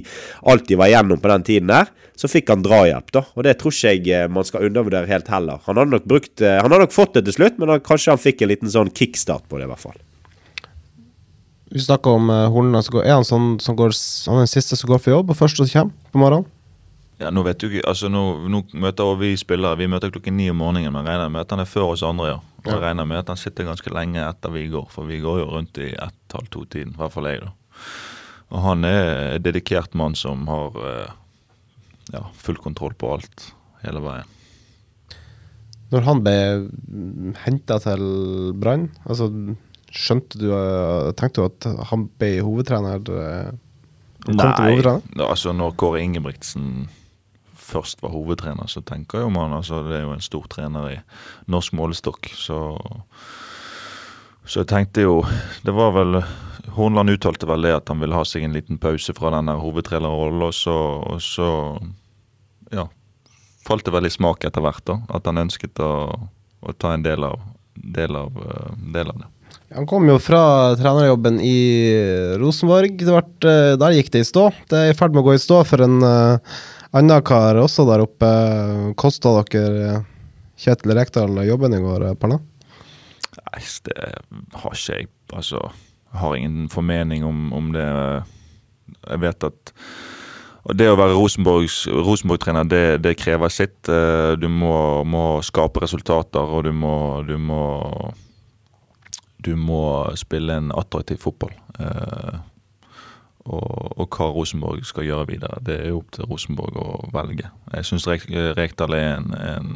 alt de var igjennom på den tiden der, så fikk han drahjelp, da. Og det tror ikke jeg eh, man skal undervurdere helt heller. Han hadde nok brukt eh, Han hadde nok fått det til slutt, men han, kanskje han fikk en liten sånn kickstart på det, i hvert fall. Vi snakker om som går- Er han sånn som går Han er den siste som går for jobb, og første som kommer på morgenen? Ja, nå vet du ikke, altså nå, nå møter vi spillere Vi møter klokken ni om morgenen, men regner med at han er før oss andre. ja. Og jeg regner med at han sitter ganske lenge etter vi går, for vi går jo rundt i ett-halv to-tiden. I hvert fall jeg, da. Og han er en dedikert mann som har eh, ja, full kontroll på alt hele veien. Når han ble henta til Brann, altså skjønte du eh, Tenkte du at han ble hovedtrener? eh, til hovedtrener? altså når Kåre Ingebrigtsen først var hovedtrener, så tenker jo man altså Det er jo en stor trener i norsk målestokk, så Så jeg tenkte jo Det var vel Hornland uttalte vel det at han ville ha seg en liten pause fra den hovedtrenerrollen, og så, og så Ja. Falt det vel i smak etter hvert, da. At han ønsket å, å ta en del av, del av, eh, del av det. Han kom jo fra trenerjobben i Rosenborg. Det ble, eh, der gikk det i stå. Det er i ferd med å gå i stå for en uh, annen kar også der oppe. Kosta dere eh, Kjetil Rekdal jobben i går, eh, Nei, det har ikke jeg Altså, jeg har ingen formening om, om det. Jeg vet at Det å være Rosenborg-trener, det, det krever sitt. Eh, Du må, må skape resultater, og du må, du må Du må spille en attraktiv fotball. Og, og hva Rosenborg skal gjøre videre, det er jo opp til Rosenborg å velge. Jeg syns Rekdal er en, en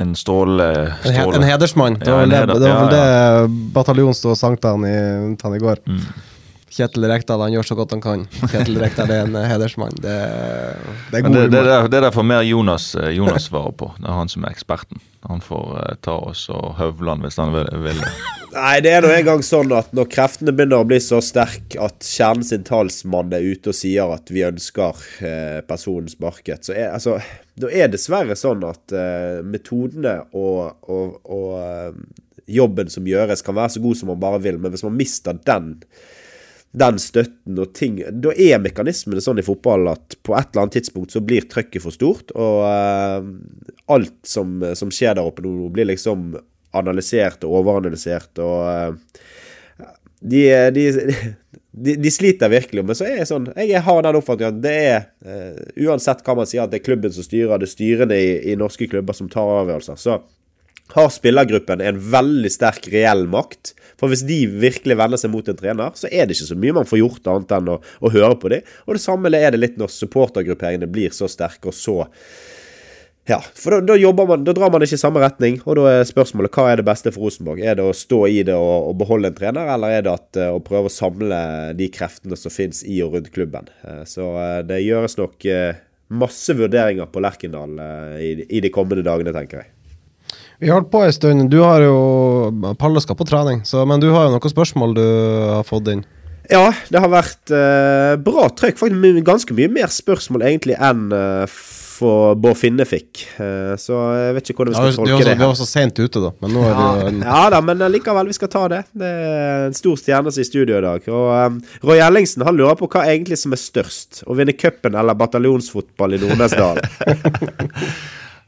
en stråle, En, he en hedersmann. Det var vel det, det, var vel ja, ja. det bataljonen sto og sang til han i, til han i går. Mm. Kjetil Rekdal han gjør så godt han kan. Kjetil Rekdal er en eh, hedersmann. Det, det er god det, det, det er derfor mer Jonas, eh, Jonas svarer på. Det er han som er eksperten. Han får uh, ta oss og høvle han hvis han vil. vil. Nei, det er nå engang sånn at når kreftene begynner å bli så sterk at kjernen sin talsmann er ute og sier at vi ønsker uh, personen sparket, så er altså Da er dessverre sånn at uh, metodene og, og, og jobben som gjøres, kan være så god som man bare vil, men hvis man mister den den støtten og ting Da er mekanismene sånn i fotball at på et eller annet tidspunkt så blir trøkket for stort, og eh, alt som, som skjer der oppe nå, blir liksom analysert og overanalysert, og eh, de, de, de, de sliter virkelig. Men så er jeg sånn Jeg har den oppfatningen at det er eh, Uansett hva man sier, at det er klubben som styrer, det er styrene i, i norske klubber som tar avgjørelser, så har spillergruppen en veldig sterk reell makt. For hvis de virkelig vender seg mot en trener, så er det ikke så mye man får gjort annet enn å, å høre på dem. Og det samme er det litt når supportergrupperingene blir så sterke og så Ja, for da, da man Da drar man ikke i samme retning, og da er spørsmålet hva er det beste for Rosenborg? Er det å stå i det og, og beholde en trener, eller er det at, eh, å prøve å samle de kreftene som finnes i og rundt klubben? Eh, Så eh, det gjøres nok masse vurderinger på Lerkendal i, i de kommende dagene, tenker jeg. Vi har holdt på en stund. Du har jo Palle skal på trening, så, men du har jo noen spørsmål du har fått inn. Ja, det har vært eh, bra trøkk. Faktisk ganske mye mer spørsmål egentlig enn uh, for Bård Finne fikk. Eh, så jeg vet ikke hvordan vi skal ja, tolke også, så, det. vi var så sent ute, da, men nå er det jo en Ja da, men likevel, vi skal ta det. Det er en stor stjerne som er i studio i dag. Og um, Roy Ellingsen han lurer på hva egentlig som er størst. Å vinne cupen eller bataljonsfotball i Nordnesdal. [LAUGHS]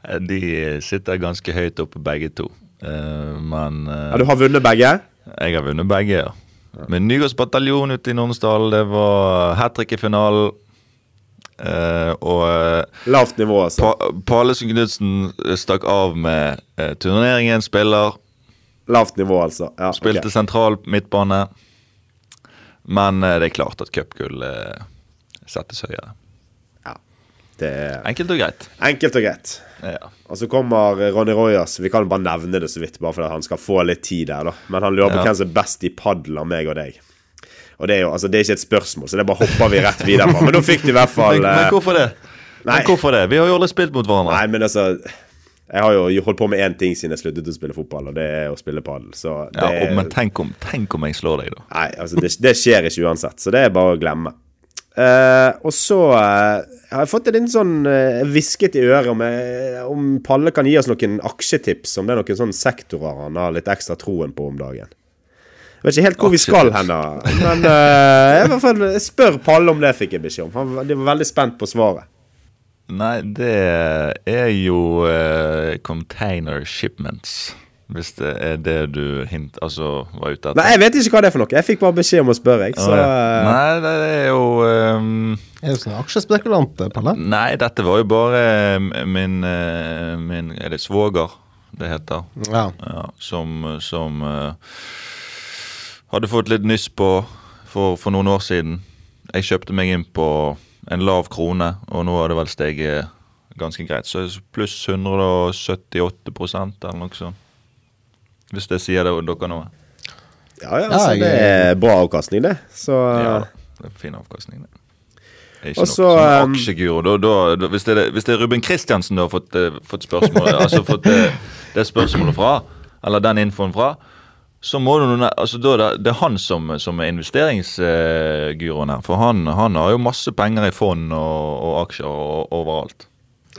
Eh, De sitter ganske høyt oppe begge to. Eh, Men eh, ja, du har vunnet begge? jeg har vunnet begge, ja. Men Nygårds bataljon ute i Nordensdal, det var hat trick i finalen. Og Lavt nivå, altså. pa Palesen Knutsen stakk av med turneringen spiller. Lavt nivå, altså. Ja, Spilte Spilte sentral midtbane. Men det er klart at cupgull settes høyere. Det er Enkelt og greit. enkelt og greit. Ja. Og så kommer Ronny Royas. Vi kan bare nevne det så vidt, bare for at han skal få litt tid der. da Men han lurer på Ja. hvem som er best i padel av meg og deg. Og det er jo altså, det er ikke et spørsmål, så det bare hopper vi rett videre på. Men da fikk du i hvert [LAUGHS] fall Men, men eh, hvorfor det? Nei. Men hvorfor det? Vi har jo aldri spilt mot hverandre. Nei, men altså Jeg har jo holdt på med én ting siden jeg sluttet å spille fotball, og det er å spille padel. Ja, men tenk om, tenk om jeg slår deg, da. Nei, altså det, det skjer ikke uansett, så det er bare å glemme. Eh, og så uh, har jeg fått en sånn uh, hvisket i øret om, om Palle kan gi oss noen aksjetips, om det er noen sånne sektorer han har litt ekstra troen på om dagen. Jeg vet ikke helt hvor vi skal hen, da. Men jeg, fall, jeg spør Palle om det, fikk jeg beskjed om. Han var- de var veldig spent på svaret. Nei, det er jo container shipments. Hvis det er det du hint, altså, var ute etter. Nei, jeg vet ikke hva det er for noe. Jeg fikk bare beskjed om å spørre, jeg. Så ja. eh, Nei, det er jo um... Er du sånn aksjespekulant, Palle? Nei, dette var jo bare min, eh, min Er det svoger det heter? Ja. Ja, som som uh, hadde fått litt nyss på for, for noen år siden. Jeg kjøpte meg inn på en lav krone, og nå har det vel steget ganske greit. Så pluss 178 eller noe sånt. Hvis det sier det dere noe. ja, ja, altså, det er bra avkastning, det. Så Ja, det er fin avkastning, det. Ikke Og noe um, aksjeguru. Da, da, da, hvis, det hvis det er Ruben Kristiansen du har fått, eh, fått spørsmål [LAUGHS] Altså fått eh, det spørsmålet fra, eller den infoen fra, så må du nå altså, da, det- Det er han som, som er investeringsguroen her. For han, han har jo masse penger i fond og, og aksjer og, overalt.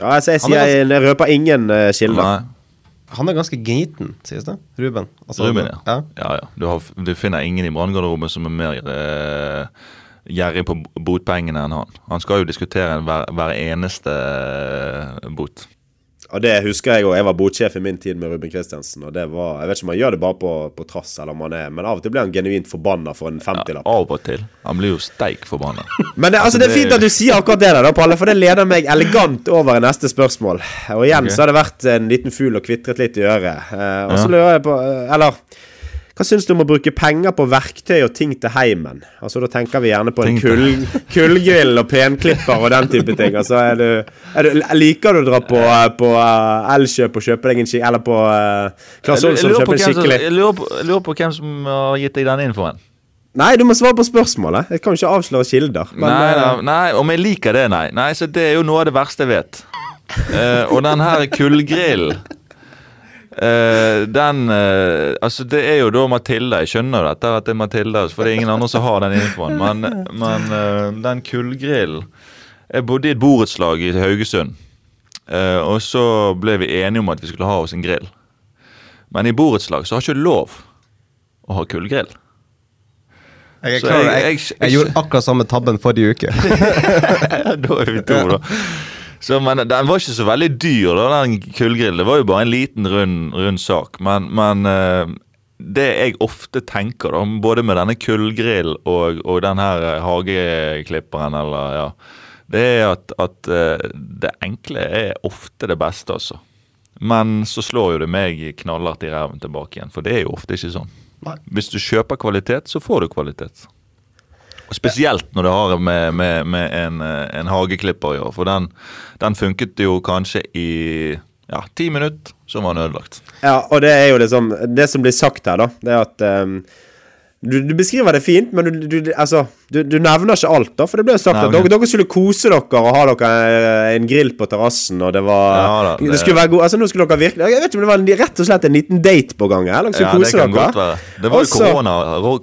ja, altså, jeg sier, jeg, jeg røper ingen uh, kilder. Nei, Han er ganske gniten, sies det. Ruben. Altså, Ruben, ja. ja. ja, ja. Du, har, du finner ingen i branngarderoben som er mer eh, gjerrig på botpengene enn han. Han skal jo diskutere hver, hver eneste eh, bot. Og det husker jeg òg. Jeg var botsjef i min tid med Ruben Kristiansen. Og det var, Jeg vet ikke om han gjør det bare på, på trass, eller om han er Men av og til blir han genuint forbanna for en 50-lapp. Ja, av og til. Han blir jo steik forbanna. [LAUGHS] Men det, altså, det er fint at du sier akkurat det, der, da, Palle, for det leder meg elegant over i neste spørsmål. Og igjen okay. så har det vært en liten fugl og kvitret litt i øret. Eh, og så lurer jeg på eh, Eller hva syns du om å bruke penger på verktøy og ting til heimen? Altså Da tenker vi gjerne på en kull, [LAUGHS] kullgrill og penklipper og den type ting. Altså er du, er du, Liker du å dra på, eh, på eh, Elkjøp og kjøpe deg en skikkelig Eller på uh, Claes Olsson og kjøpe en skikkelig jeg lurer på- jeg lurer på hvem som har gitt deg den infoen. Nei, du må svare på spørsmålet. Jeg kan jo ikke avsløre kilder. Men, nei, nei, nei, om jeg liker det, nei. Nei, så Det er jo noe av det verste jeg vet. uh, og den her kullgrillen eh, Den uh, Altså, det er jo da Matilda. Jeg skjønner dette at det er Matilda, for det er ingen andre som har den infoen. Men, men uh, den kullgrillen Jeg bodde i et borettslag i Haugesund. Og så ble vi enige om at vi skulle ha oss en grill. Men i borettslag så har ikke lov å ha kullgrill. Jeg- jeg, jeg- jeg, gjorde akkurat samme tabben forrige uke. [LAUGHS] da er vi to, da. Så, men den var ikke så veldig dyr, da, den kullgrillen. Det var jo bare en liten, rund, rund sak. Men, men eh, det jeg ofte tenker, da, både med denne kullgrillen og, og den her eh, hageklipperen, eller ja Det er at, at eh, det enkle er ofte det beste, altså. Men så slår jo det meg knallhardt i ræven tilbake igjen, for det er jo ofte ikke sånn. Hvis du kjøper kvalitet, så får du kvalitet. Og Spesielt når det har med, med, med en, eh, en hageklipper å gjøre. For den, den funket jo kanskje i ja, ti minutter, så var den. Ja, og det er jo liksom Det som blir sagt her, da, det er at ehm, du, du beskriver det fint, men du, du, altså, du, du nevner ikke alt, da. For det ble jo sagt Nei, at dere, dere skulle kose dere og ha dere eh, en grill på terrassen, og det var Ja da, det, det- skulle være god Altså, nå skulle dere virkelig Jeg vet ikke om det var en, rett og slett en liten date på gang her. Dere skulle Ja, det kan dere. godt være. Det var jo korona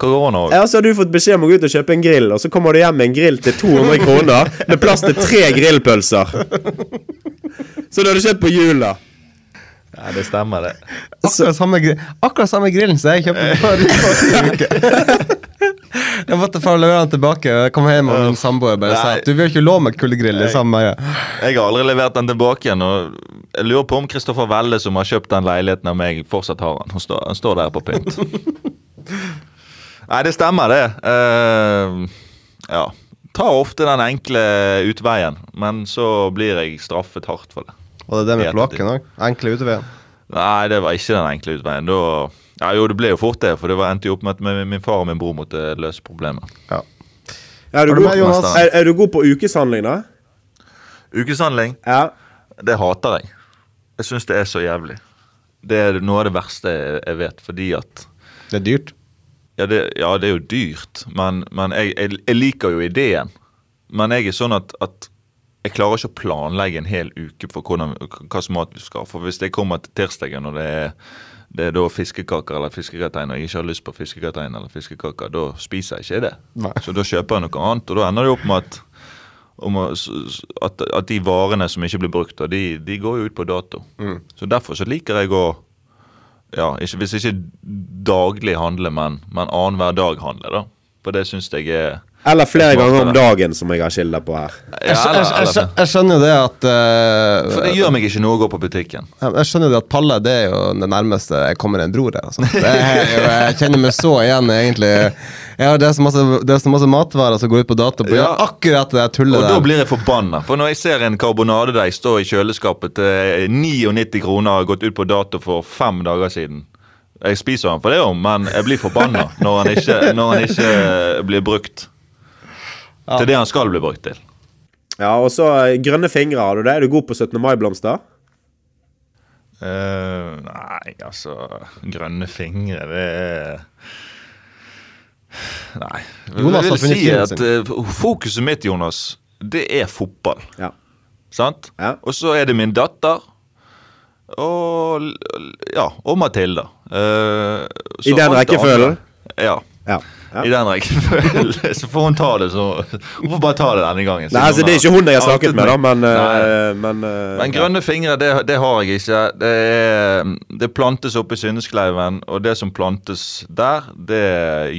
korona. Ja, så har du fått beskjed om å gå ut og kjøpe en grill, og så kommer du hjem med en grill til 200 kroner med plass til tre grillpølser. [LAUGHS] Så du hadde kjøpt på jula. Ja, det stemmer, det. Akkurat samme, akkurat samme grillen som jeg kjøpte forrige [LAUGHS] uke. [LAUGHS] Jeg måtte få levere den tilbake. Jeg kom hjem og min samboer bare sa at du vil ikke lov med kuldegrill. Jeg. Jeg har aldri levert den tilbake igjen. og Jeg lurer på om Kristoffer Welle, som har kjøpt den leiligheten av meg, fortsatt har den. Han står, han står der på pynt. [LAUGHS] Nei, det stemmer, det. Uh, ja. Tar ofte den enkle utveien, men så blir jeg straffet hardt for det. Og det det med kloakken òg. Enkle uteveien. Nei, det var ikke den enkle utveien. Da, ja, jo, det ble jo fort det, for det var, endte jo opp med at min- min far og min bror måtte løse problemet. Ja. Er du, er du god, Jonas? er, er du god på ukeshandling, da? Ukeshandling, Ja. det hater jeg. Jeg syns det er så jævlig. Det er noe av det verste jeg vet, fordi at Det er dyrt. Ja, det, ja, det er jo dyrt, men, men jeg, jeg, jeg liker jo ideen. Men jeg er sånn at, at jeg klarer ikke å planlegge en hel uke for hvordan, hva slags mat vi skal. For hvis jeg kommer til tirsdagen og det er, det er da fiskekaker eller fiskegrateng, og jeg ikke har lyst på fiskegrateng eller fiskekaker, da spiser jeg ikke det. Nei. Så da kjøper jeg noe annet, og da ender det opp med at, at, at de varene som ikke blir brukt, de, de går jo ut på dato. Så derfor så liker jeg å ja, ikke, Hvis ikke daglig handle, men, men annenhver dag handle, da. For det syns jeg er Eller flere ganger om dagen, som jeg har kilder på her. Jeg, jeg, jeg, jeg skjønner jo det at uh, For det gjør meg ikke noe å gå på butikken. Jeg skjønner jo det at Palle det er jo det nærmeste jeg kommer en bror her. Altså. Jeg kjenner meg så igjen, egentlig. Jeg har det er så masse, det er så masse matvarer som går ut på dato på Ja. akkurat det tullet Og da blir jeg forbanna. For når jeg ser en karbonadedeig stå i kjøleskapet til 99 kroner har gått ut på dato for fem dager siden Jeg spiser den for det, jo, men jeg blir forbanna når når han ikke blir brukt til det han skal bli brukt til. Ja, og så eh, grønne fingre, har du det? Er du god på 17. mai-blomster? Uh, nei, altså Grønne fingre, det er Nei. Jonas jeg vil si at uh, Fokuset mitt, Jonas, det er fotball. Ja. Sant? Ja. Og så er det min datter. Og ja, og Matilda. Uh, I den rekkefølgen? Ja. Ja. Ja. I den rekkefølgen. [LAUGHS] Så får hun ta det så Hun får bare ta det denne gangen. Nei, altså Det er ikke hun jeg har snakket med, da, men, eh, men, uh, Men grønne fingre, det, det har jeg ikke. Det, er, det plantes oppe i Synneskleiven, og det som plantes der, det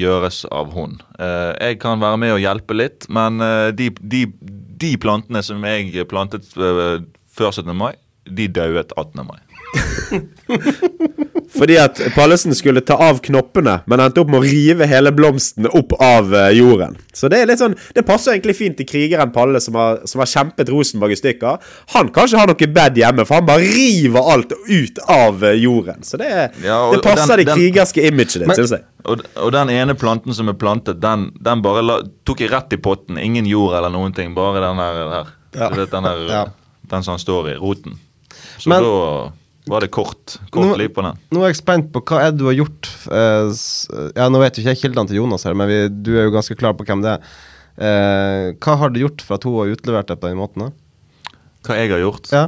gjøres av hun. Uh, jeg kan være med og hjelpe litt, men de, de, de plantene som jeg plantet før 17. mai, de dauet 18. mai. [LAUGHS] Fordi at Pallesen skulle ta av knoppene, men endte opp med å rive hele blomsten opp av eh, jorden. Så det er litt sånn Det passer egentlig fint til krigeren Palle, som har, som har kjempet Rosenborg i stykker. Han kan ikke ha noe bed hjemme, for han bare river alt ut av eh, jorden. Så det, Ja, og- det passer den- det krigerske imaget ditt, syns jeg. Og, og den ene planten som er plantet, den, den bare la, tok jeg rett i potten. Ingen jord eller noen ting, bare den her. her. Ja. Du vet, den, her Ja. den som han står i, roten. Så Men- da var det kort, kort Nå- liv på den. Nå er jeg spent på hva er det du har gjort Uh, Ja, Nå vet jo ikke jeg kildene til Jonas her, men vi, du er jo ganske klar på hvem det er. Uh, hva har du gjort for at hun har utlevert deg på den måten? da? Hva jeg har gjort? Ja.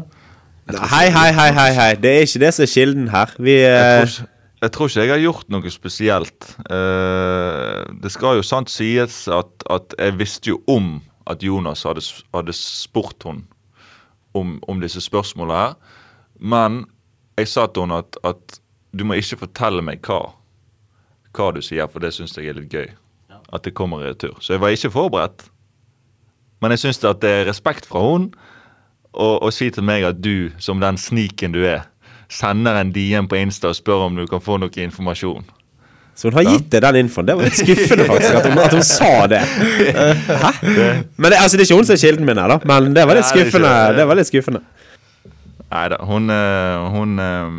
Hei, hei, hei, hei, hei. Det er ikke det som er kilden her. Vi Jeg eh, tror, ikke, jeg tror ikke jeg har gjort noe spesielt. Uh, det skal jo sant sies at, at jeg visste jo om at Jonas hadde, hadde spurt henne om, om disse spørsmålene her. Men jeg sa til henne at, at du må ikke fortelle meg hva, hva du sier, for det syns jeg er litt gøy. At det kommer i retur. Så jeg var ikke forberedt. Men jeg syns det det er respekt fra hun å si til meg at du, som den sniken du er, sender en DM på Insta og spør om du kan få noe informasjon. Så hun har gitt deg den infoen. Det var litt skuffende, faktisk, at hun, at hun sa det. [LAUGHS] Hæ? Men det, altså, det er ikke hun som er kilden min her, da. Men det var litt skuffende. det. Det var litt skuffende. Nei da, hun eh, Hun eh,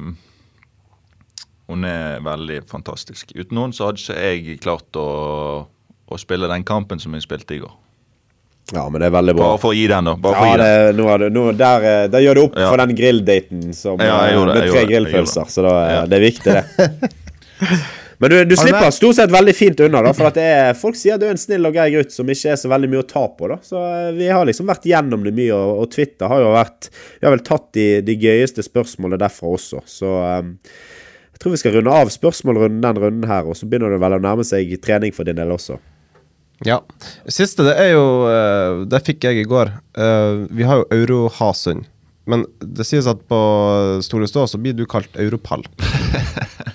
Hun er veldig fantastisk. Uten henne så hadde ikke jeg klart å, å spille den kampen som jeg spilte i går. Ja, men det er veldig bra. Bare for å gi den, da. Bare Ja, det, den. nå er det, nå, der, eh, der gjør du opp Ja. for den grilldaten som, Ja, det, med tre grillpølser. Så da, det er viktig, det. [LAUGHS] Men du, du slipper med? stort sett veldig fint unna, da. For at det er, folk sier at du er en snill og grei gutt som ikke er så veldig mye å ta på, da. Så eh, vi har liksom vært gjennom det mye, og, og Twitter har jo vært Vi har vel tatt de, de gøyeste spørsmålene derfra også, så um, jeg tror vi skal runde av spørsmålrunden den runden her, og så begynner det vel å nærme seg trening for din del også. Ja. Siste, det er jo eh, Det fikk jeg i går. Eh, vi har jo Euro-Hasund. Men det sies at på Store Stå så blir du kalt Europall. [LAUGHS]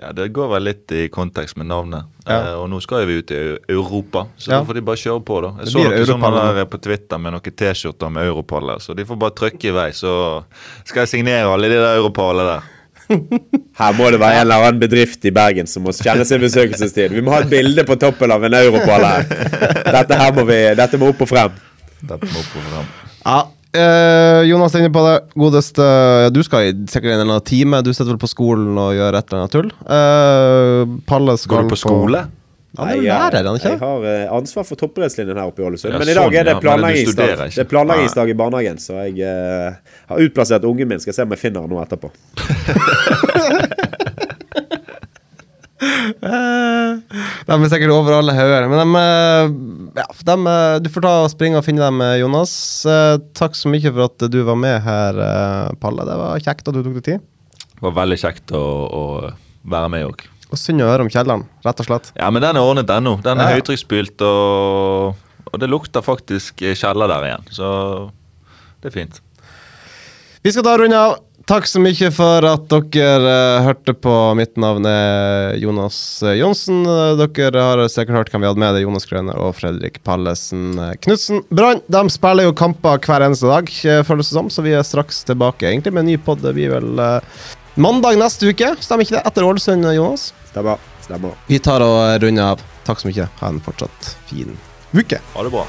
Ja, Det går vel litt i kontekst med navnet. Ja. Eh, og nå skal vi ut i Europa, så Ja. da får de bare kjøre på, da. Jeg Det så noen sånne der på Twitter med noen T-skjorter med Europaller, så de får bare trykke i vei, så skal jeg signere alle de der Europallene der. [LAUGHS] Her må det være en eller annen bedrift i Bergen som må kjenne sin besøkelsestid. Vi må ha et bilde på toppen av en europall her. [LAUGHS] Dette her må vi, dette må opp og frem. Dette må opp og frem. Ja. Eh, Jonas er inne på det. Godeste Du skal i sikkert en eller annen time. Du sitter vel på skolen og gjør et eller annet tull. Eh, Palle skal Går du på skole? Han er jo lærer, er han ikke? Jeg har eh, ansvar for toppidrettslinjen her oppe i Ålesund. Ja, men i dag sånn, er det. Men du planleggingsdag. ja. Det er planleggingsdag i barnehagen, så jeg eh, har utplassert ungen min. Skal se om jeg finner han noe etterpå. [LAUGHS] [LAUGHS] De er sikkert over alle hauger. Men de, eh, ja, de, eh, du får ta og springe og finne dem, eh, Jonas. Eh, Takk så mye for at du var med her, eh, Palle. Det var kjekt at du tok deg tid. Det var veldig kjekt å, å være med òg. Og synd å høre om kjelleren, rett og slett. Ja, men den er ordnet ennå. Den er Ja, ja. høytrykksspylt, og, og det lukter faktisk kjeller der igjen. Så det er fint. Vi skal da runde av. Takk så mye for at dere uh, hørte på. Mitt navn er Jonas eh, Johnsen. Dere har sikkert hørt hvem vi hadde med. Det er Jonas Grønner og Fredrik Pallesen eh, Knutsen. Brann de spiller jo kamper hver eneste dag, føles det som, så vi er straks tilbake egentlig med en ny pod. Det blir vel uh, mandag neste uke, stemmer ikke det? Etter Ålesund, Jonas? Stemmer. Stemmer. Vi tar og runder av. Takk så mye. Ha en fortsatt fin uke. Ha det bra.